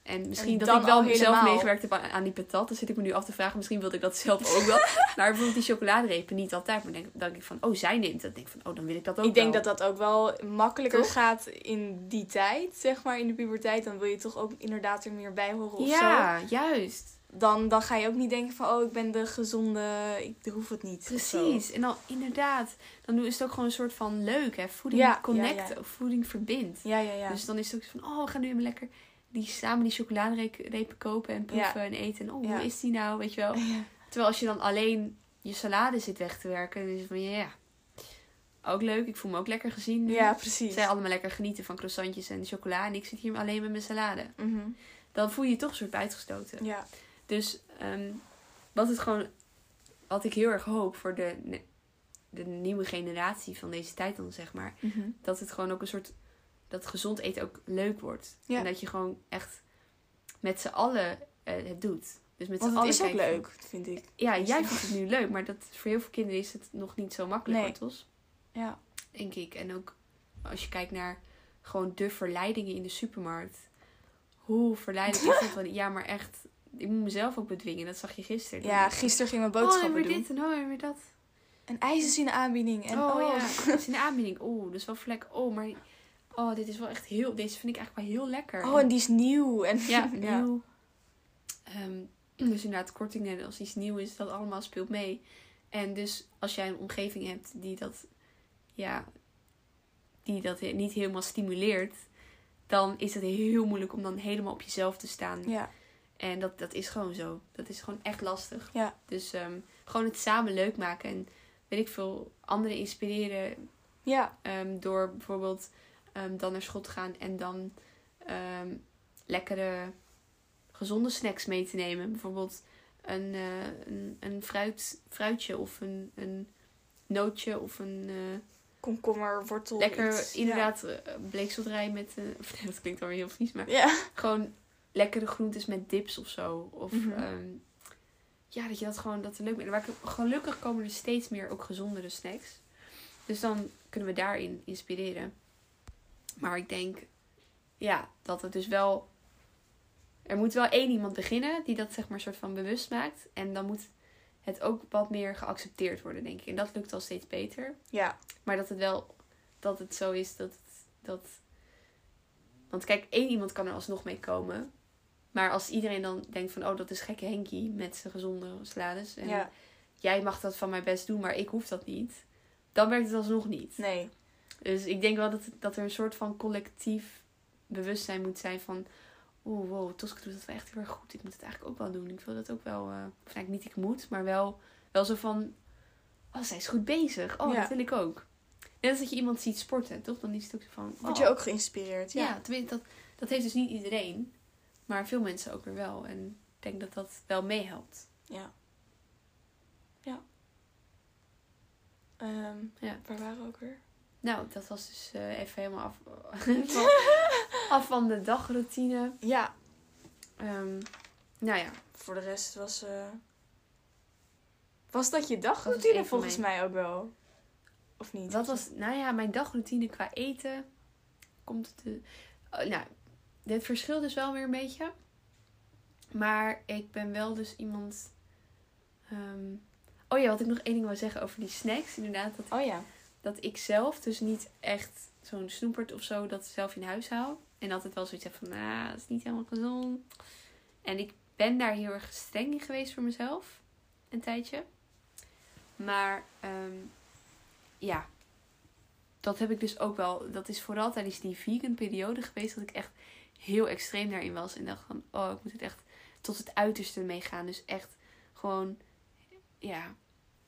en misschien En dat ik wel zelf meegewerkt heb aan, aan die patat. Dan zit ik me nu af te vragen, misschien wilde ik dat zelf ook wel. maar bijvoorbeeld die chocoladerepen niet altijd. Maar denk, dan denk ik van, oh, zij neemt dat. Dan denk ik van, oh, dan wil ik dat ook ik denk wel. dat dat ook wel makkelijker Toch? gaat in die tijd, zeg maar, in de puberteit. Dan wil je toch ook inderdaad er meer bij horen of zo. Ja, juist. Dan, dan ga je ook niet denken van, oh, ik ben de gezonde, ik hoef het niet. Precies. En dan inderdaad, dan is het ook gewoon een soort van leuk, hè? Voeding Ja, connect, ja, ja. voeding verbindt. Ja, ja, ja. Dus dan is het ook zo van, oh, we gaan nu even lekker die, samen die chocoladerepen kopen en proeven en eten. En oh, Ja. hoe is die nou, weet je wel? ja. Terwijl als je dan alleen je salade zit weg te werken, dan is het van, ja, ja, ook leuk. Ik voel me ook lekker gezien. nu. Ja, precies. Zij allemaal lekker genieten van croissantjes en chocola en ik zit hier alleen met mijn salade. Mhm. Dan voel je je toch een soort uitgestoten. Ja. Dus ehm, wat het gewoon, wat ik heel erg hoop voor de, de nieuwe generatie van deze tijd dan zeg maar, Mhm. dat het gewoon ook een soort, dat gezond eten ook leuk wordt. Ja. En dat je gewoon echt met z'n allen eh, het doet. Dus met Want het allen is ook van- leuk, vind ik. Ja, Dus- jij vindt het nu leuk, maar dat, voor heel veel kinderen is het nog niet zo makkelijk, Nee. Ja. Denk ik. En ook als je kijkt naar gewoon de verleidingen in de supermarkt. Hoe verleidelijk is dat? dan? Ja, maar echt, ik moet mezelf ook bedwingen. Dat zag je gisteren. Ja, gisteren gingen we Oh, en boodschappen weer doen. dit en oh, en weer dat. En ijs is in de aanbieding. En oh, oh, ja, het is in de aanbieding. Oh, dat is wel vlek. Oh, maar oh, dit is wel echt heel, deze vind ik eigenlijk wel heel lekker. oh, en die is nieuw. En, Ja, nieuw. Ehm, dus inderdaad, kortingen, als iets nieuw is, dat allemaal speelt mee. En dus als jij een omgeving hebt die dat, ja, die dat niet helemaal stimuleert, dan is het heel moeilijk om dan helemaal op jezelf te staan. Ja. En dat, dat is gewoon zo. Dat is gewoon echt lastig. Ja. Dus ehm, gewoon het samen leuk maken en weet ik veel, anderen inspireren Ja. Ehm, door bijvoorbeeld ehm, dan naar school te gaan en dan ehm, lekkere gezonde snacks mee te nemen. Bijvoorbeeld een, eh, een, een fruit, fruitje of een, een nootje of een eh, Komkommer, wortel. lekker iets. inderdaad eh, bleekselderij met... nee, dat klinkt dan weer heel vies, maar Ja. gewoon lekkere groentes met dips of zo. Of Mhm. ehm, ja, dat je dat gewoon dat er leuk mee. Maar gelukkig komen er steeds meer ook gezondere snacks. Dus dan kunnen we daarin inspireren. Maar ik denk, ja, dat het dus wel. Er moet wel één iemand beginnen die dat zeg maar soort van bewust maakt. En dan moet het ook wat meer geaccepteerd worden, denk ik. En dat lukt al steeds beter. Ja, Maar dat het wel, dat het zo is dat het, dat... Want kijk, één iemand kan er alsnog mee komen. Maar als iedereen dan denkt van, oh, dat is gekke Henkie met zijn gezonde salades. En ja. jij mag dat van mij best doen, maar ik hoef dat niet. Dan werkt het alsnog niet. Nee. Dus ik denk wel dat, dat er een soort van collectief bewustzijn moet zijn van... Oeh, wow, Tosca doet dat wel echt heel erg goed. Ik moet het eigenlijk ook wel doen. Ik wil dat ook wel... eh, of eigenlijk niet ik moet, maar wel, wel zo van... Oh, zij is goed bezig. Oh, Ja. dat wil ik ook. Net als dat je iemand ziet sporten, toch? Dan is het ook zo van... Word oh, je ook geïnspireerd? Ja, Ja. tenminste, dat, dat heeft dus niet iedereen. Maar veel mensen ook weer wel. En ik denk dat dat wel meehelpt. Ja. Ja. Ehm, Ja. Waar waren we ook weer? Nou, dat was dus eh, even helemaal af, van, af van de dagroutine. Ja. Ehm, nou ja, Voor de rest was... eh, Was dat je Dat dagroutine volgens mijn- mij ook wel? Of niet? Wat was, nou ja, mijn dagroutine qua eten komt het. te- oh, nou, dit verschilt dus wel weer een beetje. Maar ik ben wel dus iemand. ehm, oh ja, wat ik nog één ding wil zeggen over die snacks. Inderdaad, dat, Oh ja. Dat ik zelf dus niet echt zo'n snoepert of zo dat zelf in huis hou. En altijd wel zoiets heb van, nou, dat is niet helemaal gezond. En ik ben daar heel erg streng in geweest voor mezelf. Een tijdje. Maar ehm, ja, dat heb ik dus ook wel. Dat is vooral tijdens die vegan periode geweest dat ik echt heel extreem daarin was. En dacht van, oh, ik moet het echt tot het uiterste meegaan. Dus echt gewoon, ja,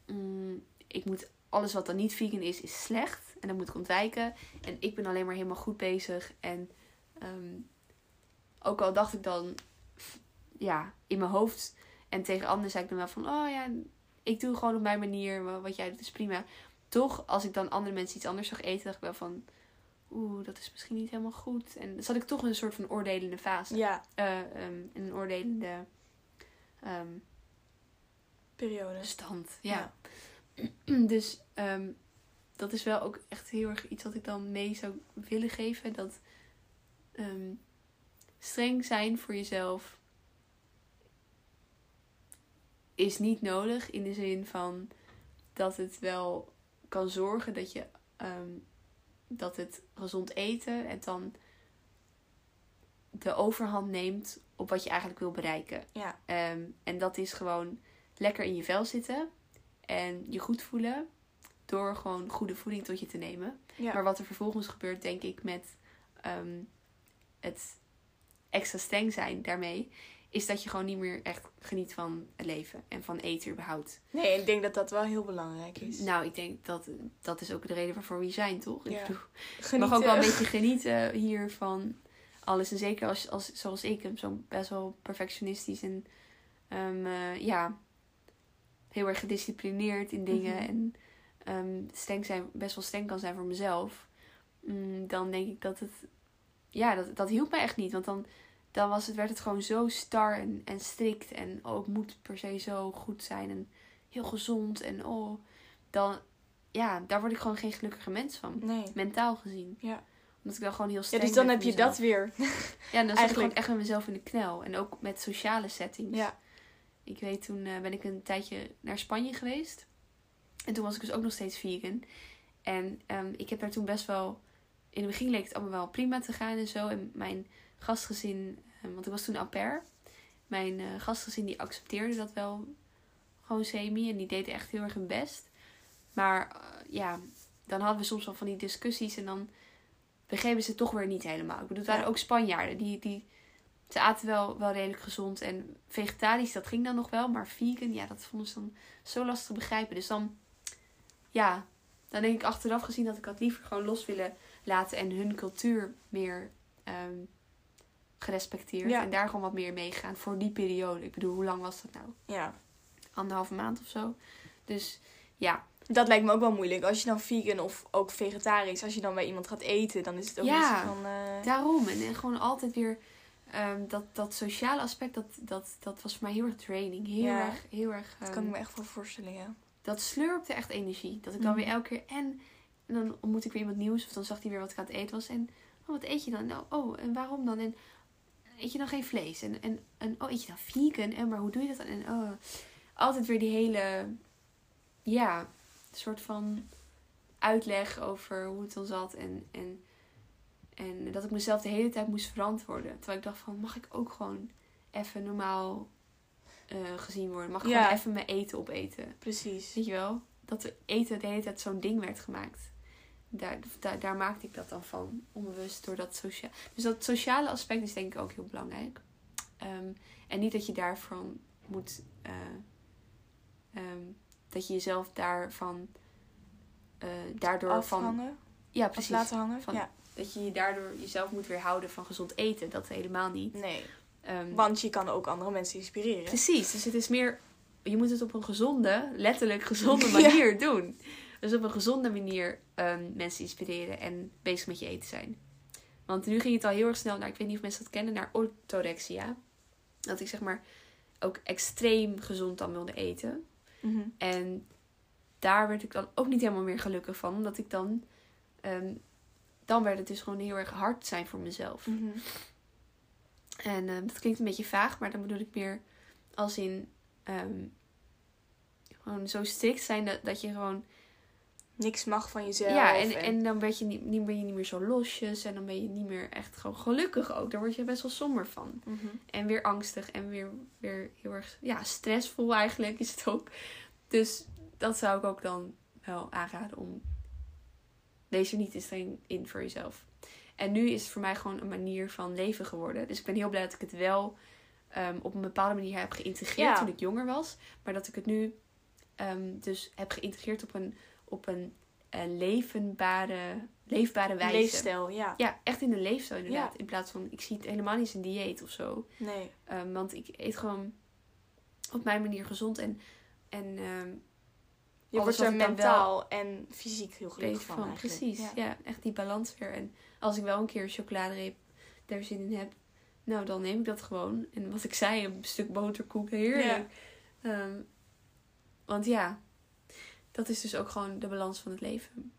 mm, ik moet alles wat dan niet vegan is, is slecht. En dat moet ik ontwijken. En ik ben alleen maar helemaal goed bezig. En ehm, ook al dacht ik dan, ja, in mijn hoofd. En tegen anderen zei ik dan wel van, oh ja, ik doe gewoon op mijn manier. wa- Wat jij doet is prima. Toch, als ik dan andere mensen iets anders zag eten, dacht ik wel van, oeh, dat is misschien niet helemaal goed. En dan zat ik toch in een soort van oordelende fase. Ja. Eh, ehm, in een oordelende ehm, Periode. stand. Ja. Dus ehm, dat is wel ook echt heel erg iets wat ik dan mee zou willen geven. Dat ehm, streng zijn voor jezelf is niet nodig in de zin van dat het wel kan zorgen dat je ehm, dat het gezond eten en dan de overhand neemt op wat je eigenlijk wil bereiken. Ja. En dat is gewoon lekker in je vel zitten en je goed voelen door gewoon goede voeding tot je te nemen. Ja. Maar wat er vervolgens gebeurt, denk ik, met ehm, het extra streng zijn daarmee, is dat je gewoon niet meer echt geniet van het leven en van eten überhaupt. Nee, ik denk dat dat wel heel belangrijk is. Nou, ik denk dat dat is ook de reden waarvoor we hier zijn, toch? Ik Ja. bedoel, je Genieten. mag ook wel een beetje genieten hier van alles. En zeker als, als zoals ik, zo best wel perfectionistisch en ehm, eh, ja, heel erg gedisciplineerd in dingen. Mhm. En streng zijn, best wel streng kan zijn voor mezelf. Mm, dan denk ik dat het, ja, dat, dat hielp mij echt niet. Want dan, dan was het, werd het gewoon zo star en, en strikt. En oh, het moet per se zo goed zijn en heel gezond. En oh, dan, ja, daar word ik gewoon geen gelukkige mens van. Nee. Mentaal gezien. Ja. Omdat ik dan gewoon heel Ja, streng dus dan heb je mezelf. dat weer. Ja, en dan zit ik gewoon echt met mezelf in de knel. En ook met sociale settings. Ja. Ik weet, toen eh, ben ik een tijdje naar Spanje geweest. En toen was ik dus ook nog steeds vegan. En ehm, ik heb daar toen best wel... In het begin leek het allemaal wel prima te gaan en zo. En mijn gastgezin... eh, want ik was toen au pair. Mijn eh, gastgezin die accepteerde dat wel gewoon semi. En die deed echt heel erg hun best. Maar eh, ja, dan hadden we soms wel van die discussies. En dan begrepen ze het toch weer niet helemaal. Ik bedoel, het waren Ja. ook Spanjaarden. Die, die, ze aten wel, wel redelijk gezond. En vegetarisch, dat ging dan nog wel. Maar vegan, ja, dat vonden ze dan zo lastig te begrijpen. Dus dan, ja, dan denk ik achteraf gezien dat ik dat liever gewoon los willen laten. En hun cultuur meer ehm, gerespecteerd. Ja. En daar gewoon wat meer meegaan voor die periode. Ik bedoel, hoe lang was dat nou? Ja. Anderhalve maand of zo. Dus ja, Dat lijkt me ook wel moeilijk. Als je dan vegan of ook vegetarisch, als je dan bij iemand gaat eten, dan is het ook Ja. niet zo van... eh, Daarom. En, en gewoon altijd weer ehm, dat, dat sociale aspect, dat, dat, dat was voor mij heel erg draining. Heel Ja. erg, heel erg... Dat ehm, kan ik me echt wel voorstellen, ja. dat slurpte echt energie. Dat ik dan Mhm. weer elke keer... En, en dan ontmoet ik weer iemand nieuws. Of dan zag hij weer wat ik aan het eten was. En, oh, wat eet je dan? Nou, oh, en waarom dan? En eet je dan geen vlees? En, en, en oh, eet je dan vegan? En maar hoe doe je dat dan? En oh, altijd weer die hele... Ja, soort van uitleg over hoe het dan zat. En, en, en dat ik mezelf de hele tijd moest verantwoorden. Terwijl ik dacht van, mag ik ook gewoon even normaal eh, gezien worden? Mag ik Ja. gewoon even mijn eten opeten? Precies. Weet je wel? Dat eten de hele tijd zo'n ding werd gemaakt. Daar, daar, daar maakte ik dat dan van. Onbewust door dat sociale... Dus dat sociale aspect is denk ik ook heel belangrijk. Ehm, en niet dat je daarvan moet... eh, ehm, dat je jezelf daarvan... eh, daardoor van... Afhangen, Ja, of precies. laten hangen. Van- Ja, Dat je je daardoor jezelf moet weerhouden van gezond eten. Dat helemaal niet. nee. Ehm, Want je kan ook andere mensen inspireren. Precies, dus het is meer, je moet het op een gezonde, letterlijk gezonde Ja. manier doen. Dus op een gezonde manier ehm, mensen inspireren en bezig met je eten zijn. Want nu ging het al heel erg snel naar, ik weet niet of mensen dat kennen, naar orthorexia. Dat ik zeg maar ook extreem gezond dan wilde eten. Mhm. En daar werd ik dan ook niet helemaal meer gelukkig van. Omdat ik dan, ehm, dan werd het dus gewoon heel erg hard zijn voor mezelf. Mhm. En eh, dat klinkt een beetje vaag, maar dan bedoel ik meer als in ehm, gewoon zo strikt zijn dat, dat je gewoon. Niks mag van jezelf. ja, en, en dan werd je niet, niet, ben je niet meer zo losjes en dan ben je niet meer echt gewoon gelukkig ook. Daar word je best wel somber van. Mhm. En weer angstig en weer, weer heel erg ja, stressvol eigenlijk is het ook. Dus dat zou ik ook dan wel aanraden om. Wees er niet te streng in voor jezelf. En nu is het voor mij gewoon een manier van leven geworden. Dus ik ben heel blij dat ik het wel ehm, op een bepaalde manier heb geïntegreerd Ja. toen ik jonger was. Maar dat ik het nu ehm, dus heb geïntegreerd op een, op een eh, levenbare, leefbare wijze. Leefstijl, ja. Ja, echt in een leefstijl inderdaad. Ja. In plaats van, ik zie het helemaal niet als een dieet of zo. Nee. Ehm, want ik eet gewoon op mijn manier gezond. En, en Je wordt er mentaal en fysiek heel gelukkig beter van, van. eigenlijk. Precies, Ja. ja. echt die balans weer. En als ik wel een keer een chocoladereep daar zin in heb, nou dan neem ik dat gewoon. En wat ik zei, een stuk boterkoek, heerlijk. Ehm, want ja, dat is dus ook gewoon de balans van het leven.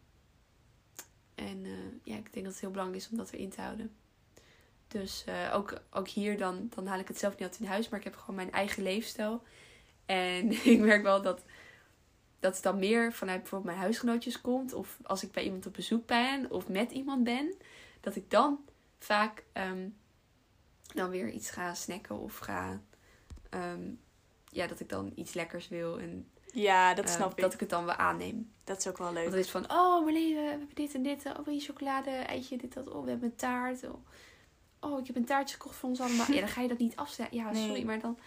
En eh, ja, ik denk dat het heel belangrijk is om dat weer in te houden. Dus eh, ook, ook hier dan, dan haal ik het zelf niet altijd in huis, maar ik heb gewoon mijn eigen leefstijl. En ik merk wel dat, dat het dan meer vanuit bijvoorbeeld mijn huisgenootjes komt. Of als ik bij iemand op bezoek ben of met iemand ben. Dat ik dan vaak ehm, dan weer iets ga snacken of ga... ehm, ja, dat ik dan iets lekkers wil. En Ja, dat eh, snap ik. dat ik het dan wel aanneem. Dat is ook wel Want leuk. het is van, oh Marleen, we hebben dit en dit. Oh, wil je chocolade, eitje, dit, dat. Oh, we hebben een taart. Oh, oh ik heb een taartje gekocht voor ons allemaal. Ja, dan ga je dat niet afstaan. Ja, Nee. sorry, maar dan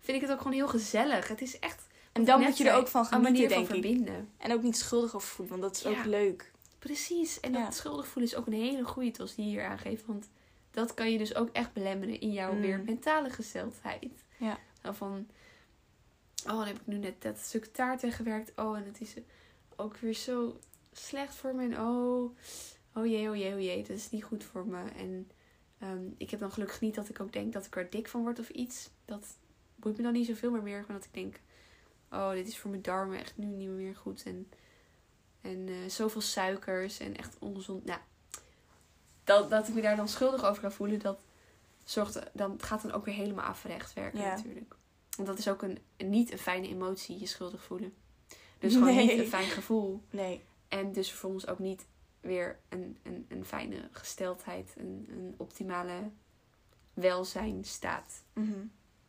vind ik het ook gewoon heel gezellig. Het is echt En dan moet je er ook van genieten, manier denk van ik. verbinden. En ook niet schuldig over voelen, want dat is Ja. ook leuk. Precies. En Ja. dat schuldig voelen is ook een hele goede tos die je hier aangeeft. Want dat kan je dus ook echt belemmeren in jouw Mm. weer mentale gesteldheid. Ja. Van, oh, dan heb ik nu net dat stuk taart gewerkt. Oh, en het is ook weer zo slecht voor me. En oh, oh jee, oh jee, oh jee, dat is niet goed voor me. En ehm, ik heb dan gelukkig niet dat ik ook denk dat ik er dik van word of iets. Dat boeit me dan niet zoveel, maar meer gewoon dat ik denk, oh, dit is voor mijn darmen echt nu niet meer goed. En, en eh, zoveel suikers en echt ongezond. Nou, dat, dat ik me daar dan schuldig over ga voelen, dat zorgt, dan gaat dan ook weer helemaal averechts werken Ja. natuurlijk. Want dat is ook een, niet een fijne emotie, je schuldig voelen. Dus gewoon Nee. niet een fijn gevoel. Nee. En dus vervolgens ook niet weer een, een, een fijne gesteldheid, een, een optimale welzijnstaat. Mhm.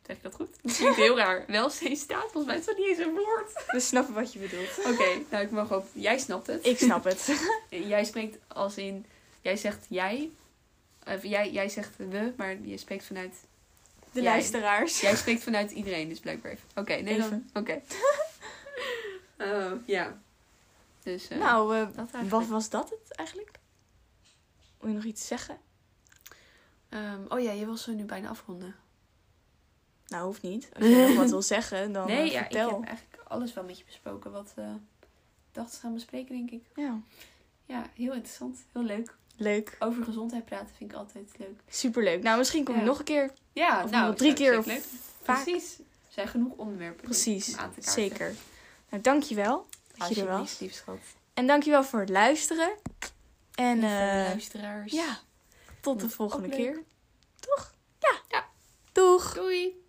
Zeg ik dat goed? Dat klinkt heel raar. Welzijnstaat, volgens mij is dat niet eens een woord. We snappen wat je bedoelt. Oké, nou ik mag ook. Jij snapt het. Ik snap het. Jij spreekt als in. Jij zegt jij. Of jij, jij zegt we, maar je spreekt vanuit. De Jij. luisteraars. Jij spreekt vanuit iedereen, dus blijkbaar even. Oké, nee dan. Even. Oké. Oh, ja. Dus. eh, nou, eh, wat was dat het eigenlijk? Wil je nog iets zeggen? Ehm, oh ja, je wil ze nu bijna afronden. Nou, hoeft niet. Als je nog wat wil zeggen, dan nee, eh, ja, ik vertel. heb eigenlijk alles wel met je besproken wat we dachten te gaan bespreken, denk ik. Ja. Ja, heel interessant. Heel leuk. Leuk. Over gezondheid praten vind ik altijd leuk. Superleuk. Nou, misschien kom je Ja. nog een keer. Ja, Of nou, drie keer of leuk. vaak. Precies. Er zijn genoeg onderwerpen. Precies. om aan te. Zeker. Nou, dankjewel dat je er was. Alsjeblieft, liefschat. En dankjewel voor het luisteren. En eh, luisteraars. ja, tot de volgende keer. Toch? Ja. Ja. Doeg! Doei.